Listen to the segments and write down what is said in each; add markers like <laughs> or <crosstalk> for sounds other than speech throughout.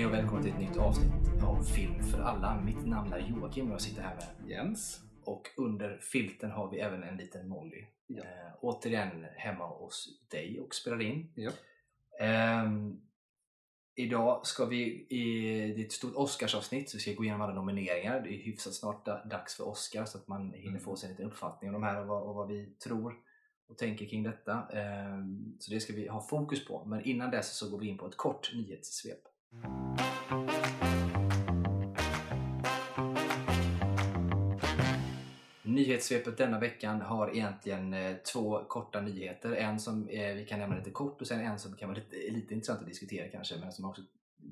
Hej och välkommen till ett nytt avsnitt av Film för alla. Mitt namn är Joakim och jag sitter här med Jens. och under filten har vi även en liten Molly. Ja. Eh, återigen hemma hos dig och spelar in. Ja. Ehm, idag ska vi, i, det är ett stort Oscarsavsnitt så vi ska gå igenom alla nomineringar. Det är hyfsat snart da- dags för Oscar så att man hinner Mm. få sig en liten uppfattning om de här och vad, och vad vi tror och tänker kring detta. Ehm, så det ska vi ha fokus på. Men innan dess så går vi in på ett kort nyhetssvep. Nyhetssvepet denna veckan har egentligen eh, två korta nyheter. En som eh, vi kan nämna lite kort och sen en som kan vara lite, lite intressant att diskutera kanske men som också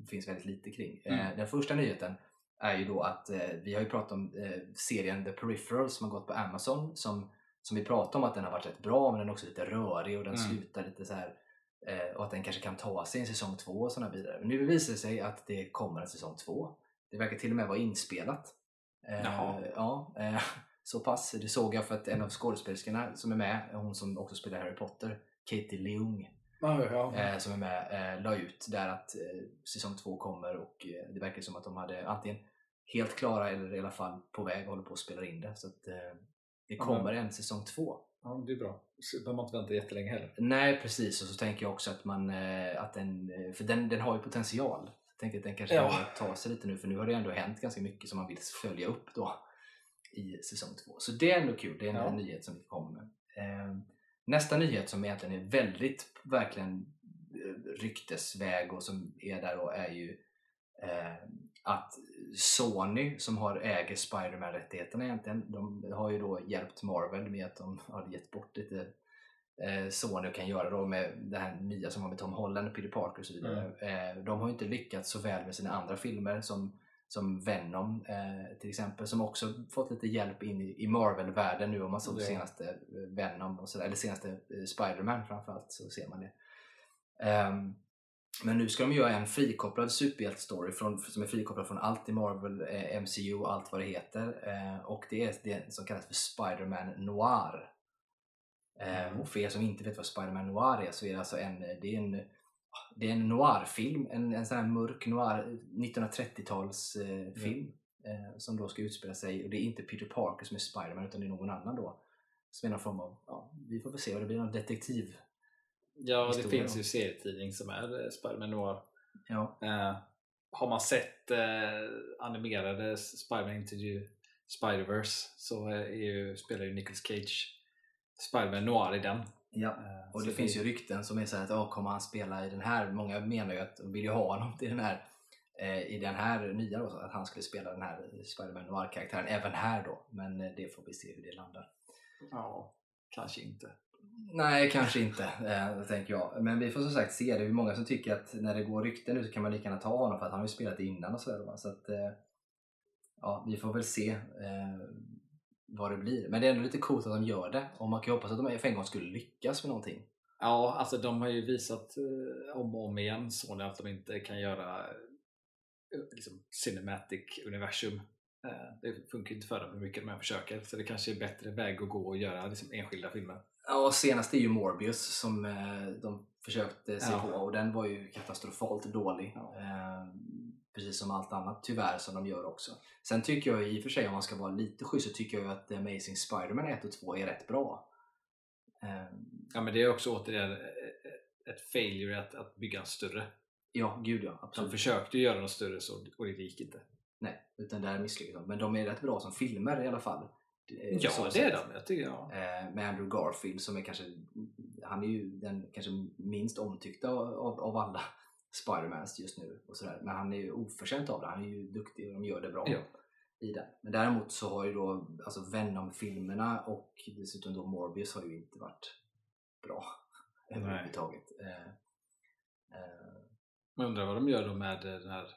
finns väldigt lite kring. Eh, Mm. den första nyheten är ju då att vi har ju pratat om serien The Peripheral som har gått på Amazon som, som vi pratade om att den har varit rätt bra men den är också lite rörig och den Mm. slutar lite så här och att den kanske kan ta sig en säsong två och sådana vidare. Men nu visar det sig att det kommer en säsong två. Det verkar till och med vara inspelat. Eh, Jaha. ja, eh, så pass. Det såg jag för att en av skådespelerskorna som är med, hon som också spelar Harry Potter, Katie Leung, Ja, ja. eh, som är med, eh, la ut där att eh, säsong två kommer och eh, det verkar som att de hade antingen helt klara eller i alla fall på väg och håller på att spela in det. Så att eh, det Ja, kommer en säsong två. Ja, det är bra. Så behöver man inte vänta jättelänge heller. Nej precis och så tänker jag också att man, eh, att den, eh, för den, den har ju potential. Jag tänker att den kanske Ja. ta sig lite nu för nu har det ändå hänt ganska mycket som man vill följa upp då i säsong två. Så det är ändå kul, det är en Ja. nyhet som vi kommer med. Eh, nästa nyhet som egentligen är väldigt, verkligen eh, ryktesväg och som är där då är ju eh, att Sony som har äger Spider-Man-rättigheterna egentligen, de har ju då hjälpt Marvel med att de har gett bort lite eh, Sony kan göra då med det här nya som har med Tom Holland, Peter Parker och så vidare. Eh, de har ju inte lyckats så väl med sina andra filmer som, som Venom eh, till exempel, som också fått lite hjälp in i, i Marvel-världen nu om man såg Ja. senaste eh, Venom och sådär, eller senaste eh, Spider-Man framförallt så ser man det. Ehm, men nu ska de göra en frikopplad superhjältestory som är frikopplad från allt i Marvel, eh, MCU och allt vad det heter. Eh, och det är det som kallas för Spider-Man Noir. Eh, Mm. och för er som inte vet vad Spider-Man Noir är så är det alltså en, det är en, det är en noirfilm, en, en sån här mörk noir 1930-tals eh, film eh, som då ska utspela sig och det är inte Peter Parker som är Spider-Man utan det är någon annan då. Som är någon form av, ja, vi får väl se vad det blir, någon detektiv. Ja, det Historia finns då. ju serietidning som är eh, Spiderman Noir. Ja, Eh, har man sett eh, animerade Spiderman the Spider-Verse så eh, ju, spelar ju Nicolas Cage Spiderman Noir i den. ja. Eh, Och så det finns ju rykten som är så här att oh, kommer han spela i den här? Många menar ju att de vill ju ha honom till den här eh, i den här nya då, att han skulle spela den här Spider-Man Noir-karaktären även här då. Men det får vi se hur det landar. Ja, kanske inte. Nej, kanske inte, eh, tänker jag. Men vi får som sagt se. Det är många som tycker att när det går rykten nu så kan man lika gärna ta honom för att han har ju spelat det innan och sådär. Så att, eh, ja, vi får väl se eh, vad det blir. Men det är ändå lite coolt att de gör det. Och man kan ju hoppas att de för en gång skulle lyckas med någonting. Ja, alltså de har ju visat eh, om och om igen Sony att de inte kan göra eh, liksom, cinematic universum. Eh, det funkar inte för dem hur mycket de än försöker så det kanske är bättre väg att gå och göra liksom, enskilda filmer. Ja, senast är ju Morbius som eh, de försökte sig Ja. på och den var ju katastrofalt dålig. Ja. Eh, precis som allt annat tyvärr som de gör också. Sen tycker jag i och för sig om man ska vara lite schysst så tycker jag att The Amazing Spider-Man 1 och 2 är rätt bra. Eh, Ja men det är också återigen eh, ett failure att, att bygga en större. ja, gud ja, De absolut. försökte ju göra något större så, och det gick inte. Nej, utan där misslyckades de. Men de är rätt bra som filmer i alla fall. Eh, Ja det sätt. är de. Jag tycker, ja. Eh, med Andrew Garfield som är kanske, han är ju den kanske minst omtyckta av, av alla <laughs> Spidermans just nu. Och sådär. Men han är ju oförtjänt av det, han är ju duktig och de gör det bra Ja. i den. Men däremot så har ju då alltså Venom-filmerna och dessutom då Morbius har ju inte varit bra <laughs> överhuvudtaget. Eh, eh, Man undrar vad de gör då med den här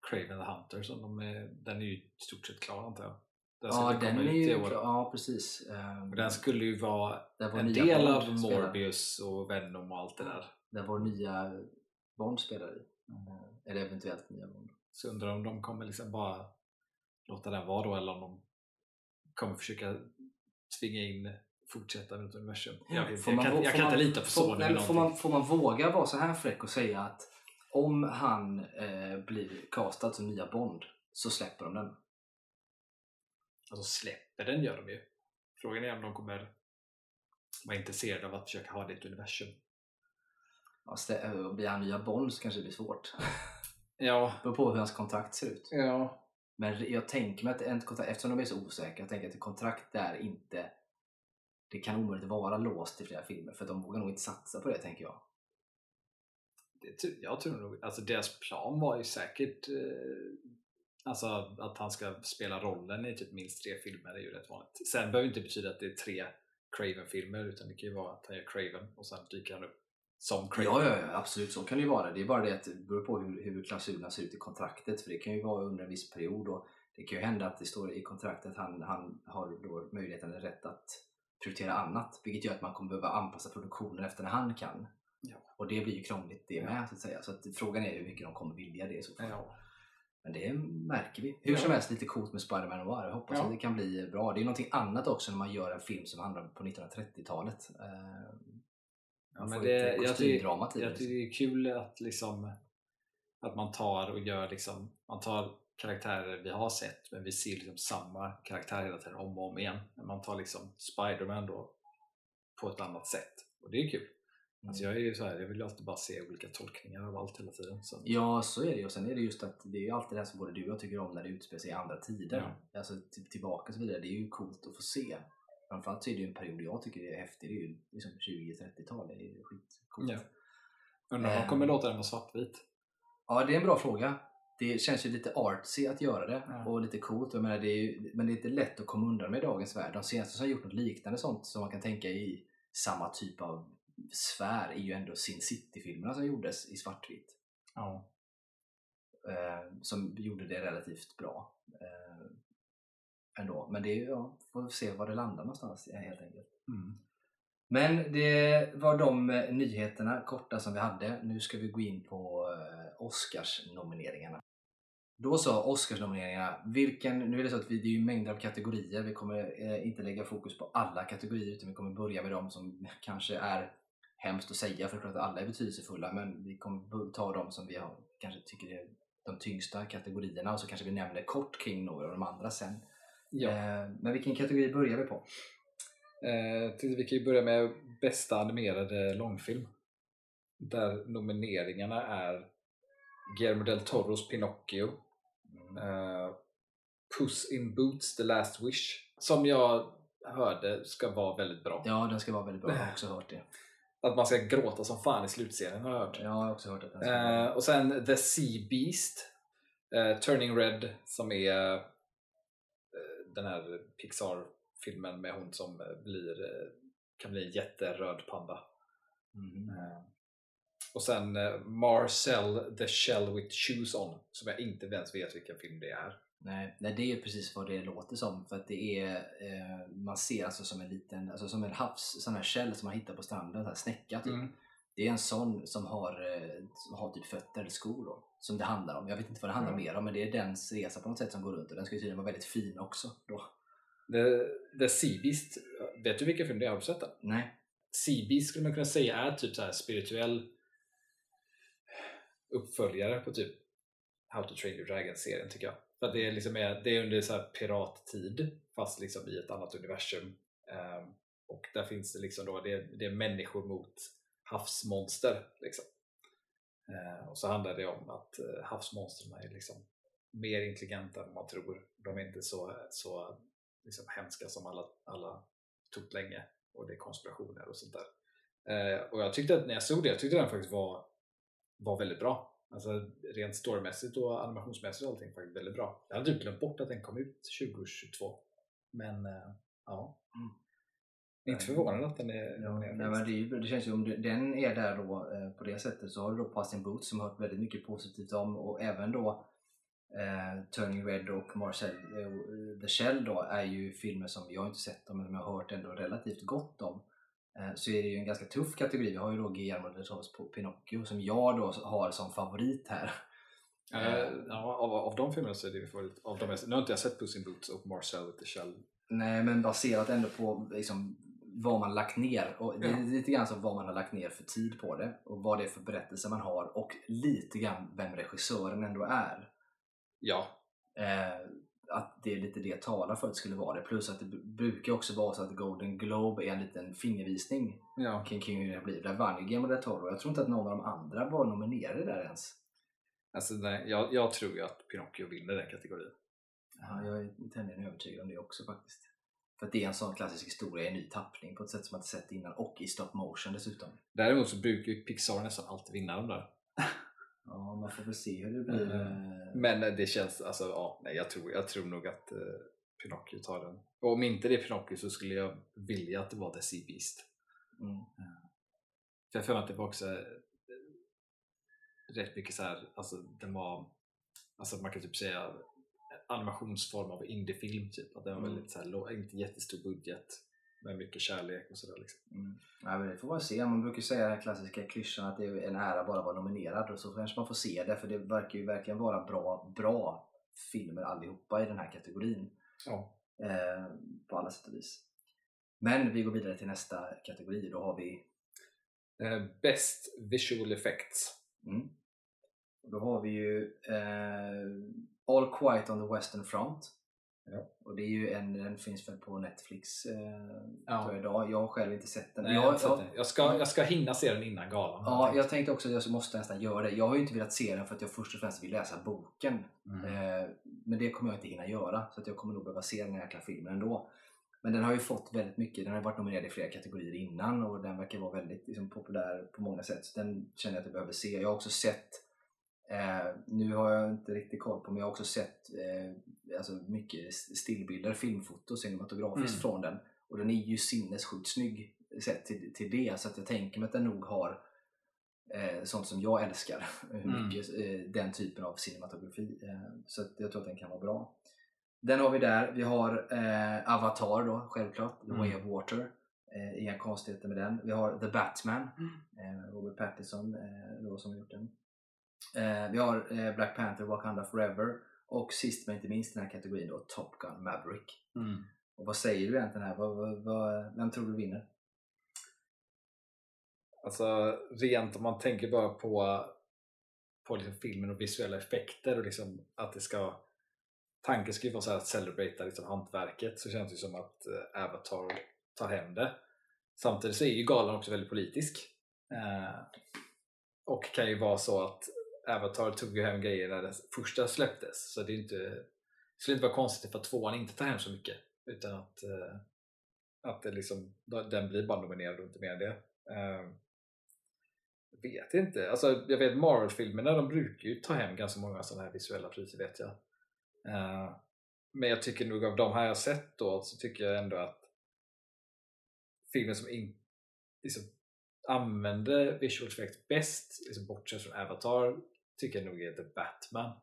Craven the Hunter som de är, den är ju i stort sett klar antar jag. Den ja, den är ju klar, ja precis. Eh, Och den skulle ju vara en del av. Morbius och Venom och allt det där. Där vår nya Bond spelar i. Eh, Eller eventuellt nya Bond. Så undrar om de kommer liksom bara låta den vara då eller om de kommer försöka tvinga in fortsätta med ett universum. Jag, Får jag man kan, jag får kan man- inte lita på Får, Sony får, någonting. man, får man våga vara så här fräck och säga att om han eh, blir castad som nya Bond så släpper de den. Alltså släpper den gör de ju. Frågan är om de kommer vara intresserade av att försöka ha det i ett universum. Ja, eh, blir han nya Bond så kanske det blir svårt. <laughs> Ja, beror på hur hans kontrakt ser ut. ja. Men jag tänker mig att en kontrakt, eftersom de är så osäkra, jag tänker att ett kontrakt där inte det kan omöjligt vara låst i flera filmer för de vågar nog inte satsa på det tänker jag. Det, jag tror nog, alltså deras plan var ju säkert eh, alltså att han ska spela rollen i typ minst tre filmer är ju rätt vanligt. Sen behöver det inte betyda att det är tre Craven-filmer utan det kan ju vara att han gör Craven och sen dyker han upp som Craven. Ja, ja, ja, absolut så kan det ju vara. Det är bara det att det beror på hur, hur klausulerna ser ut i kontraktet för det kan ju vara under en viss period och det kan ju hända att det står i kontraktet att han, han har då möjligheten eller rätt att prioritera annat vilket gör att man kommer behöva anpassa produktionen efter när han kan. Ja. Och det blir ju krångligt det med så att säga. Så att frågan är hur mycket de kommer vilja det i så fall. Ja. Men det märker vi. Hur som helst lite coolt med Spider-Man Noir. Jag hoppas Ja. att det kan bli bra. Det är någonting annat också när man gör en film som handlar på 1930-talet. Eh, Ja, men det, jag, tycker, jag det. tycker det är kul att, liksom, att man tar och gör liksom, man tar karaktärer vi har sett men vi ser liksom samma karaktär hela tiden om och om igen. Men man tar liksom Spider-Man då på ett annat sätt och det är kul. Alltså jag, är ju så här, jag vill ju alltid bara se olika tolkningar av allt hela tiden. Så. Ja, så är det ju. Och sen är det just att det är ju alltid det som både du och jag tycker om när det utspelar sig i andra tider. Alltså t- tillbaka och så vidare. Det är ju coolt att få se. Framförallt så är det ju en period jag tycker är häftig. Det är ju liksom 20-30-tal. Det är ju skitcoolt. Ja. Undrar om Ehm. kommer låta den vara svartvit? Ja, det är en bra fråga. Det känns ju lite artsy att göra det Ja. och lite coolt. Jag menar, det är ju, men det är inte lätt att komma undan med i dagens värld. De senaste som har gjort något liknande sånt som man kan tänka i samma typ av sfär är ju ändå Sin City-filmerna som gjordes i svartvitt. Ja. Eh, som gjorde det relativt bra. Eh, ändå. Men det ja, får se var det landar någonstans eh, helt enkelt. Mm. Men det var de eh, nyheterna korta som vi hade. Nu ska vi gå in på eh, Oscars-nomineringarna. Då så, Oscars-nomineringarna. Vilken, nu är det så att vi, det är ju mängder av kategorier. Vi kommer eh, inte lägga fokus på alla kategorier utan vi kommer börja med de som <laughs> kanske är hemskt att säga för att alla är betydelsefulla men vi kommer ta de som vi har, kanske tycker är de tyngsta kategorierna och så kanske vi nämner kort kring några av de andra sen. Ja. Eh, men vilken kategori börjar vi på? Eh, vi kan ju börja med bästa animerade långfilm. Där nomineringarna är Guillermo del Toros Pinocchio, eh, Puss in Boots The Last Wish, som jag hörde ska vara väldigt bra. Ja, den ska vara väldigt bra. Jag har också hört det. Att man ska gråta som fan i slutscenen har jag hört. Ja, jag har också hört att den Eh, och sen The Sea Beast, eh, Turning Red som är eh, den här Pixar-filmen med hon som blir, kan bli en jätteröd panda. Eh, och sen Marcel The Shell with Shoes On som jag inte ens vet vilken film det är. Nej, nej, det är precis vad det låter som. För att det är, eh, man ser alltså som en liten, alltså som en havs, sån här käll som man hittar på stranden, så här snäcka typ. Mm. Det är en sån som har, eh, som har typ fötter eller skor då, som det handlar om. Jag vet inte vad det handlar Mm. mer om, men det är dens resa på något sätt som går runt och den ska tydligen vara väldigt fin också. Då. The, The Sea Beast, vet du vilken film det är? Har du sett den? Nej. Sea Beast skulle man kunna säga är typ så här spirituell uppföljare på typ How to Train Your Dragon-serien tycker jag. För att det är, liksom, är- det är under så här pirattid fast liksom i ett annat universum. Um, och där finns det liksom då, det är, det är människor mot havsmonster. Liksom. Uh, och så handlar det om att eh, uh, havsmonstren är liksom mer intelligenta än man tror. De är inte så, så liksom hemska som alla, alla trott länge och det är konspirationer och sånt där. Uh, och jag tyckte att när jag såg det, jag tyckte den faktiskt var, var väldigt bra. Alltså rent storymässigt och animationsmässigt och allting faktiskt väldigt bra. Jag hade typ glömt bort att den kom ut 2022. Men eh, ja. Mm. Inte förvånad att den är Ja, nej, men det, är det känns ju om det, den är där då eh, på det sättet så har du då Puss in Boots som har hört väldigt mycket positivt om och även då eh, Turning Red och Marcel eh, The Shell då är ju filmer som jag inte sett dem men som jag har hört ändå relativt gott om. Eh, så är det ju en ganska tuff kategori. Vi har ju då Guillermo del Toros på Pinocchio som jag då har som favorit här. Eh, ja, av, av de filmerna så är det favorit. Av de, nu har inte jag sett Puss in Boots och Marcel the Shell. Nej men baserat ändå på liksom, vad man lagt ner. Och det är lite grann som vad man har lagt ner för tid på det och vad det är för berättelse man har och lite grann vem regissören ändå är. Ja, Eh, att det är lite det talar för att det skulle vara det. Plus att det brukar också vara så att Golden Globe är en liten fingervisning ja. kring, kring hur det blir. Där vann ju Guillermo del Toro. Jag tror inte att någon av de andra var nominerade där ens. Alltså, nej, jag, jag tror ju att Pinocchio vinner den kategorin. Ja, jag är tämligen övertygad om det också faktiskt. För att det är en sån klassisk historia i ny tappning på ett sätt som man inte sett innan och i stop motion dessutom. Däremot så brukar ju Pixar nästan alltid vinna de där. <laughs> Ja, man får väl se hur det blir. Mm. eh, Men eh, det känns, alltså ja, nej, jag tror, jag tror nog att eh, Pinocchio tar den. Och om inte det är Pinocchio så skulle jag vilja att det var The Sea Beast. Mm. För jag för mig att det var också eh, rätt mycket så här, alltså den var, alltså man kan typ säga animationsform av indiefilm typ. Att den var Mm. väldigt så här, inte jättestor budget med mycket kärlek och sådär liksom. Mm. Ja, men det får man se. Man brukar säga den här klassiska klyschan att det är en ära bara att vara nominerad och så kanske man får se det för det verkar ju verkligen vara bra, bra filmer allihopa i den här kategorin. Ja. Eh, på alla sätt och vis. Men vi går vidare till nästa kategori. Då har vi Eh, Best Visual Effects. Mm. Då har vi ju eh, All Quiet on the Western Front. Ja. Och det är ju en, den finns väl på Netflix eh, Ja. idag. Jag har själv inte sett den. Nej, jag, jag, jag, jag, ska, jag ska hinna se den innan galan. ja, jag tänkte också att jag måste nästan göra det. Jag har ju inte velat se den för att jag först och främst vill läsa boken. Mm. Eh, men det kommer jag inte hinna göra. Så att jag kommer nog behöva se den här jäkla filmen ändå. Men den har ju fått väldigt mycket. Den har varit nominerad i flera kategorier innan och den verkar vara väldigt liksom, populär på många sätt. Så den känner jag att jag behöver se. Jag har också sett eh, nu har jag inte riktigt koll på men jag har också sett eh, alltså mycket stillbilder, filmfoto, cinematografiskt Mm. från den. Och den är ju sinnessjukt snygg sett till, till det. Så att jag tänker mig att den nog har eh, sånt som jag älskar. <laughs> Mm. mycket, eh, den typen av cinematografi. Eh, så att jag tror att den kan vara bra. Den har vi där. Vi har eh, Avatar då, självklart. The Way Mm. of Water. Inga konstigheter med den. Vi har The Batman. Mm. Robert Pattinson då, som har gjort den. Eh, vi har eh, Black Panther, Wakanda Forever. Och sist men inte minst i den här kategorin då, Top Gun Maverick. Mm. Och vad säger du egentligen här? Vad, vad, vad, vem tror du vinner? Alltså rent om man tänker bara på, på liksom filmen och visuella effekter och liksom att det ska tanken ska ju vara så här att celebrata liksom hantverket så känns det som att eh, Avatar tar hem det. Samtidigt så är ju galan också väldigt politisk. Eh, och kan ju vara så att Avatar tog ju hem grejer när den första släpptes så det är inte, det skulle inte vara konstigt för att tvåan inte tar hem så mycket utan att, eh, att det liksom, den blir bara nominerad och inte mer än det. Ehm, jag vet inte. Alltså, jag vet Marvel-filmerna de brukar ju ta hem ganska många sådana här visuella priser vet jag. Ehm, men jag tycker nog av de här jag sett då så tycker jag ändå att filmen som in, liksom, använder visual effects bäst, liksom bortsett från Avatar, tycker jag nog är The Batman.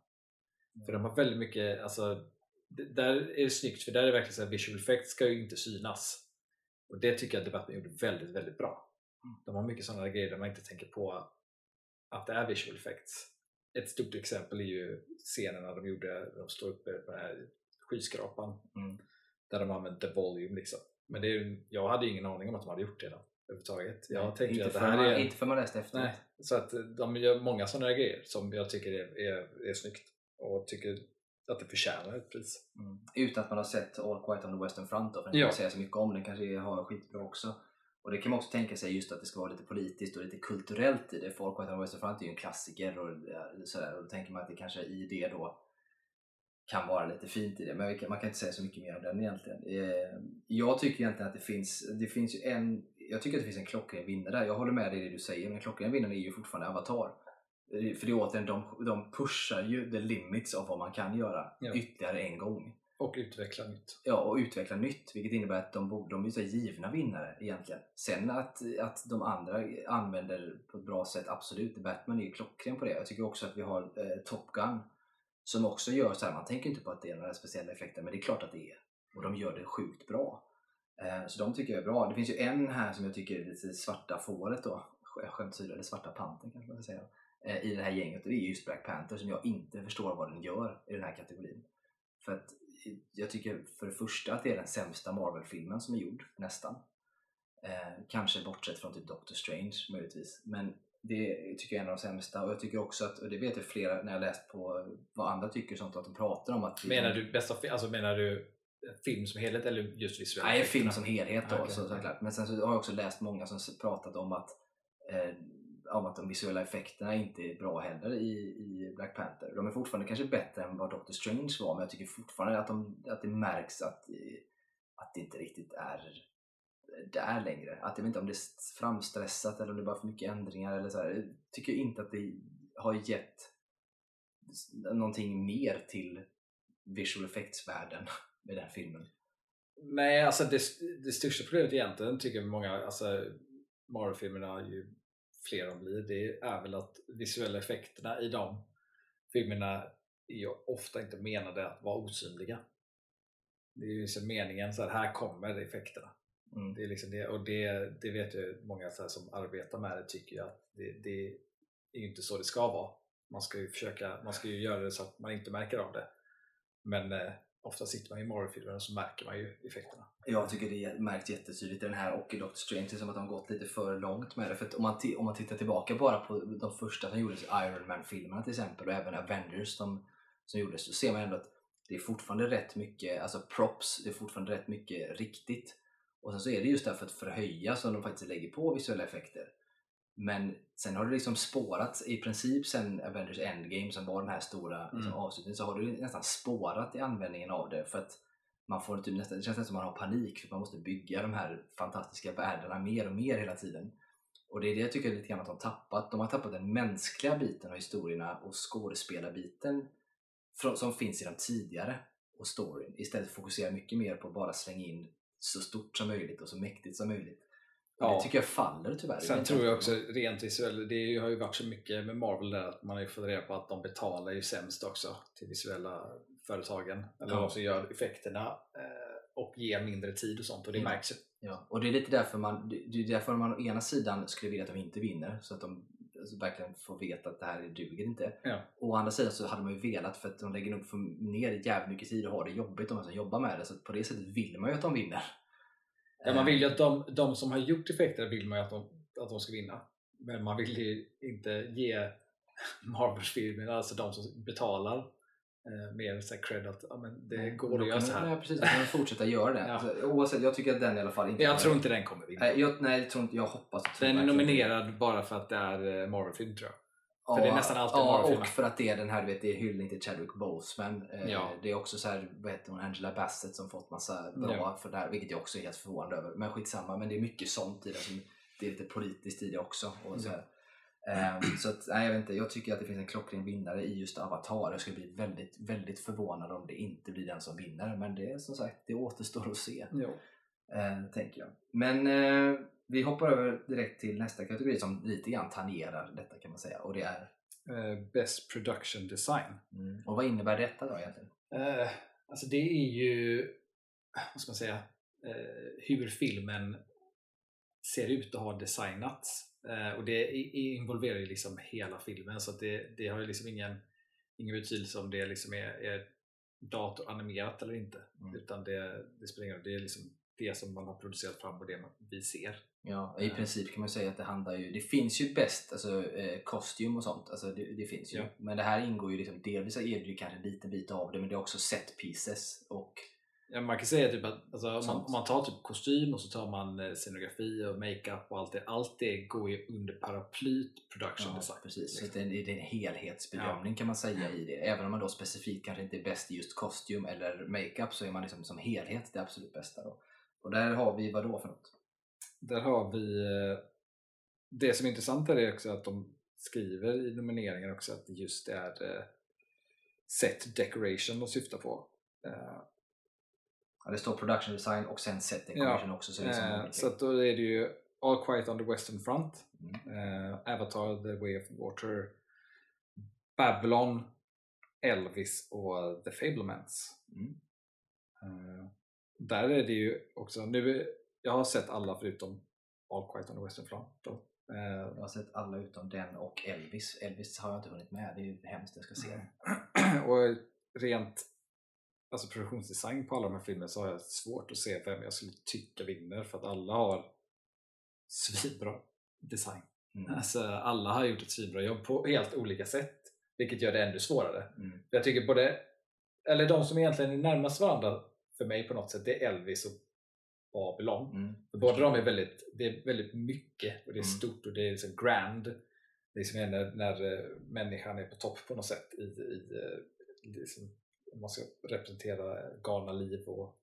För de har väldigt mycket, alltså där är det snyggt för där är det verkligen så här visual effects ska ju inte synas. Och det tycker jag The Batman gjorde väldigt, väldigt bra. De har mycket sådana grejer där man inte tänker på att det är visual effects. Ett stort exempel är ju scenerna de gjorde när de står uppe på den här skyskrapan Mm. där de använde volume liksom. Men det är, jag hade ju ingen aning om att de hade gjort det då, överhuvudtaget. Jag tänkte ju inte, att det här man, är... inte för man läst efteråt. Nej, så att de gör många sådana här grejer som jag tycker är, är, är snyggt och tycker att det förtjänar ett pris. Mm. Utan att man har sett All Quiet on the Western Front då, för den kan Ja. man säga så mycket om. Den kanske har skitbra också. Och det kan man också tänka sig just att det ska vara lite politiskt och lite kulturellt i det. För All Quiet on the Western Front är ju en klassiker och sådär. Och då tänker man att det kanske i det då kan vara lite fint i det. Men kan, man kan inte säga så mycket mer om den egentligen. Eh, jag tycker egentligen att det finns, det finns ju en jag tycker att det finns en klockren vinnare där. Jag håller med dig i det du säger, men klockren vinnaren är ju fortfarande Avatar. Eh, För det är återigen, de, de pushar ju the limits av vad man kan göra Ja. ytterligare en gång. Och utveckla nytt. Ja, och utveckla nytt, vilket innebär att de, de är så givna vinnare egentligen. Sen att, att de andra använder på ett bra sätt, absolut. Batman är ju klockren på det. Jag tycker också att vi har eh, Top Gun som också gör så här, man tänker inte på att det är några speciella effekter, men det är klart att det är. Och de gör det sjukt bra. Eh, så de tycker jag är bra. Det finns ju en här som jag tycker är lite svarta fåret då, Sk- skämt åsido, eller svarta panten kanske man ska säga, eh, i det här gänget och det är just Black Panther som jag inte förstår vad den gör i den här kategorin. För att jag tycker för det första att det är den sämsta Marvel-filmen som är gjord, nästan. Eh, kanske bortsett från typ Doctor Strange möjligtvis. Men det tycker jag är en av de sämsta och jag tycker också att, och det vet jag flera när jag läst på vad andra tycker sånt, att de pratar om att Menar du bästa alltså menar du film som helhet eller just visuella Nej, film som helhet då Ah, okej. så, såklart. Men sen så har jag också läst många som pratat om att eh, om att de visuella effekterna inte är bra heller i, i Black Panther. De är fortfarande kanske bättre än vad Doctor Strange var men jag tycker fortfarande att, de, att det märks att, eh, att det inte riktigt är där längre. Att jag vet inte om det är framstressat eller om det är bara för mycket ändringar eller så här. Jag tycker inte att det har gett någonting mer till visual effects-världen med den filmen. Nej, alltså det, det största problemet egentligen tycker många, alltså Marvel-filmerna ju fler de blir, det är väl att visuella effekterna i de filmerna är ju ofta inte menade att vara osynliga. Det är ju liksom meningen så här, här kommer effekterna. Mm. Det är liksom det, och det, det vet ju många så som arbetar med det tycker ju att det, det är ju inte så det ska vara. Man ska ju försöka, man ska ju göra det så att man inte märker av det. Men eh, ofta sitter man i Marvel-filmerna så märker man ju effekterna. Jag tycker det märks jättetydligt i den här och i Doctor Strange. Det är som att de har gått lite för långt med det. För att om man, om man tittar tillbaka bara på de första som gjordes, Iron Man-filmerna till exempel och även Avengers som, som gjordes, så ser man ändå att det är fortfarande rätt mycket alltså props, det är fortfarande rätt mycket riktigt. Och sen så är det just därför att förhöja som de faktiskt lägger på visuella effekter. Men sen har det liksom spårat i princip sen Avengers Endgame som var den här stora liksom, Mm. avslutningen så har det nästan spårat i användningen av det för att man får typ nästan, det känns nästan som man har panik för att man måste bygga de här fantastiska världarna mer och mer hela tiden. Och det är det jag tycker lite grann att de har tappat. De har tappat den mänskliga biten av historierna och skådespelarbiten som finns i de tidigare och storyn. Istället fokusera mycket mer på att bara slänga in så stort som möjligt och så mäktigt som möjligt. Ja. Det tycker jag faller tyvärr. Sen vet tror jag också rent visuellt, det har ju varit så mycket med Marvel där att man har ju fått reda på att de betalar ju sämst också till visuella företagen. Eller Ja. de som gör effekterna eh, och ger mindre tid och sånt och det Ja. märks ju. Ja, och det är lite därför man, det är därför man å ena sidan skulle vilja att de inte vinner så att de alltså, verkligen får veta att det här duger inte. Ja. Å andra sidan så hade man ju velat för att de lägger nog ner jävligt mycket tid och har det jobbigt de som jobbar med det så på det sättet vill man ju att de vinner. Ja, man vill ju att de, de som har gjort effekter vill man ju att de, att de ska vinna. Men man vill ju inte ge Marvel-filmerna, alltså de som betalar, eh, mer så cred att ja, men det Nej, går att göra så här. Nej, precis, då kan de fortsätta göra det. <laughs> Ja. Alltså, oavsett, jag tycker att den i alla fall inte Jag tror inte den kommer vinna. Nej, jag, nej, jag tror inte, jag hoppas tror Den är nominerad bara för att det är eh, Marvel-film tror jag. Ja, För det är nästan alltid Ja, och för att det är den här, du vet, det är hyllning till Chadwick Boseman. Eh, Ja. Det är också så här, vad heter hon, Angela Bassett som fått massa bra Ja. för det här, vilket jag också är helt förvånad över. Men skitsamma, men det är mycket sånt i det. Som, det är lite politiskt i det också. Och så. Ehm, så att, nej, jag vet inte, jag tycker att det finns en klockren vinnare i just Avatar. Jag skulle bli väldigt, väldigt förvånad om det inte blir den som vinner. Men det är som sagt, det återstår att se. Eh, tänker jag. Men eh, vi hoppar över direkt till nästa kategori som lite grann tangerar detta kan man säga. Och det är Eh, Best Production Design. Mm. Och vad innebär detta då egentligen? Eh, alltså det är ju, vad ska man säga, eh, hur filmen ser ut och har designats. Och det involverar ju liksom hela filmen så det, det har ju liksom ingen, ingen betydelse om det liksom är, är datoranimerat eller inte. Mm. Utan det, det spelar ingen roll, det är liksom det som man har producerat fram och det vi ser. Ja, i Ja. princip kan man säga att det handlar ju, det finns ju bäst, alltså eh, kostym och sånt, alltså det, det finns ju. Ja. Men det här ingår ju liksom, delvis är det ju kanske en liten bit av det, men det är också set pieces och Ja, man kan säga typ att alltså, om, man, om man tar typ kostym och så tar man eh, scenografi och makeup och allt det. Allt det går ju under paraplyt production ja, design. precis. Så liksom. att det, är, det är en helhetsbedömning kan man säga i det. Även om man då specifikt kanske inte är bäst i just kostym eller makeup så är man liksom som helhet det absolut bästa då. Och där har vi vad då för något? Där har vi eh, Det som är intressant är det också att de skriver i nomineringen också att det just är eh, set decoration de syftar på. Eh, Ja, det står production design och sen set decoration också. Så det är som olika. så då är det ju All Quiet on the Western Front, Mm. Avatar, The Way of Water, Babylon, Elvis och The Fablemans. Mm. Där är det ju också, nu, jag har sett alla förutom All Quiet on the Western Front. Då. Eh, Jag har sett alla utom den och Elvis. Elvis har jag inte hunnit med. Det är ju hemskt jag ska se <clears throat> och rent alltså produktionsdesign på alla de här filmerna så har jag svårt att se vem jag skulle tycka vinner för att alla har svinbra design. Mm. Alltså, alla har gjort ett svinbra jobb på helt olika sätt. Vilket gör det ännu svårare. Mm. Jag tycker både, eller de som egentligen är närmast varandra för mig på något sätt, det är Elvis och Babylon. Mm. För båda de är väldigt, det är väldigt mycket och det är Mm. stort och det är liksom grand. Det är som när, när eh, människan är på topp på något sätt i, i eh, liksom, om man ska representera galna liv och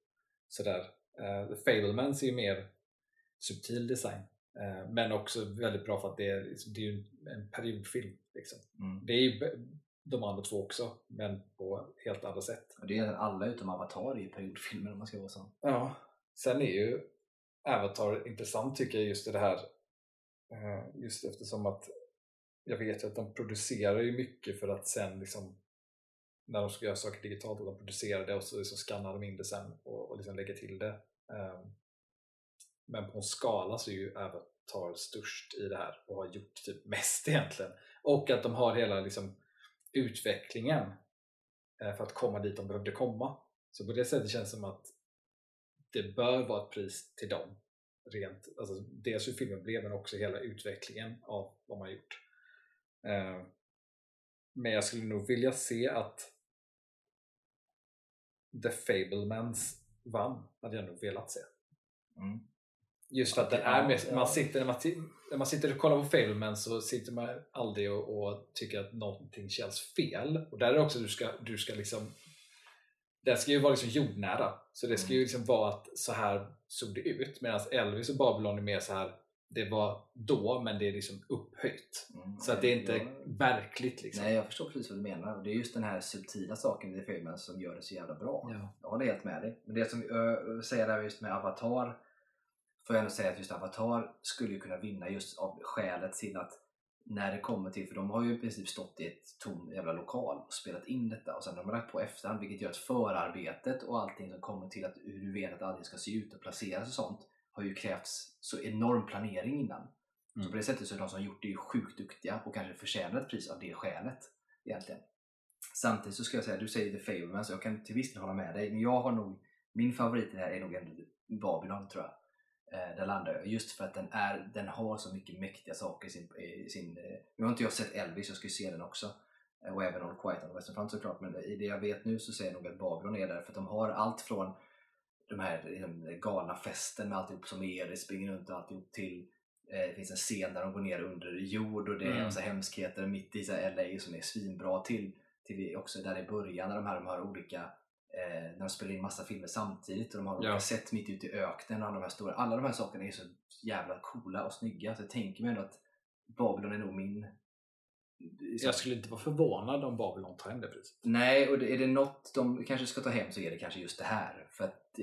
sådär. Uh, The Fablemans är ju mer subtil design men också väldigt bra för att det är, liksom, det är en, periodfilm. Liksom. Mm. Det är ju de andra två också men på helt andra sätt. Och det är alla utom Avatar i periodfilmer om man ska vara sån. Ja. Sen är ju Avatar intressant tycker jag just i det här eh, just eftersom att jag vet ju att de producerar ju mycket för att sen liksom när de ska göra saker digitalt, att de producerar det och så liksom skannar de in det sen och, och liksom lägger till det. Eh, men på en skala så är ju Avatar störst i det här och har gjort typ mest egentligen. Och att de har hela liksom utvecklingen eh, för att komma dit de behövde komma. Så på det sättet känns det som att det bör vara ett pris till dem. Rent, alltså dels hur filmen blev men också hela utvecklingen av vad man har gjort. Eh, men jag skulle nog vilja se att The Fablemans vann, hade jag nog velat se. Mm. Just för att den är ja. man sitter, när, man, när man sitter och kollar på Fableman så sitter man aldrig och, och tycker att någonting känns fel. Och där är det också du ska, du ska liksom den ska ju vara liksom jordnära. Så det ska Mm. ju liksom vara att så här såg det ut. Medan Elvis och Babylon är mer så här det var då men det är liksom upphöjt. Mm. Så att det är inte Ja. verkligt liksom. Nej, jag förstår precis vad du menar. Det är just den här subtila saken i filmen som gör det så jävla bra. Ja. Jag håller helt med dig. Men det som jag säger där just med Avatar får jag ändå säga att just Avatar skulle ju kunna vinna just av skälet till att när det kommer till, för de har ju i princip stått i ett tom jävla lokal och spelat in detta och sen har de lagt på efterhand vilket gör att förarbetet och allting som kommer till att hur du vet att allting ska se ut och placeras och sånt har ju krävts så enorm planering innan. Så Mm. på det sättet så är de som gjort det ju sjukt duktiga och kanske förtjänar ett pris av det skälet egentligen. Samtidigt så ska jag säga, du säger The Fableman så jag kan till viss del hålla med dig men jag har nog, min favorit i det här är nog ändå Babylon tror jag. Eh, där landar. Just för att den, är, den har så mycket mäktiga saker i sin... I sin eh, nu har inte jag sett Elvis, jag ska ju se den också. Eh, och även All Quiet on the Western Front såklart. Men i det jag vet nu så säger jag nog att Babylon är där. För att de har allt från de här liksom, galna festen med alltihop som är, det springer runt och alltihop till det finns en scen där de går ner under jord och det är Mm. massa hemskheter mitt i så här LA som är svinbra till, till också där i början när de här de har olika eh, när de spelar in massa filmer samtidigt och de har olika Ja. sätt mitt ute i öknen och alla de här stora, alla de här sakerna är så jävla coola och snygga så jag tänker mig ändå att Babylon är nog min Jag skulle inte vara förvånad om Babylon tar hem det priset. Nej, och är det något de kanske ska ta hem så är det kanske just det här. För att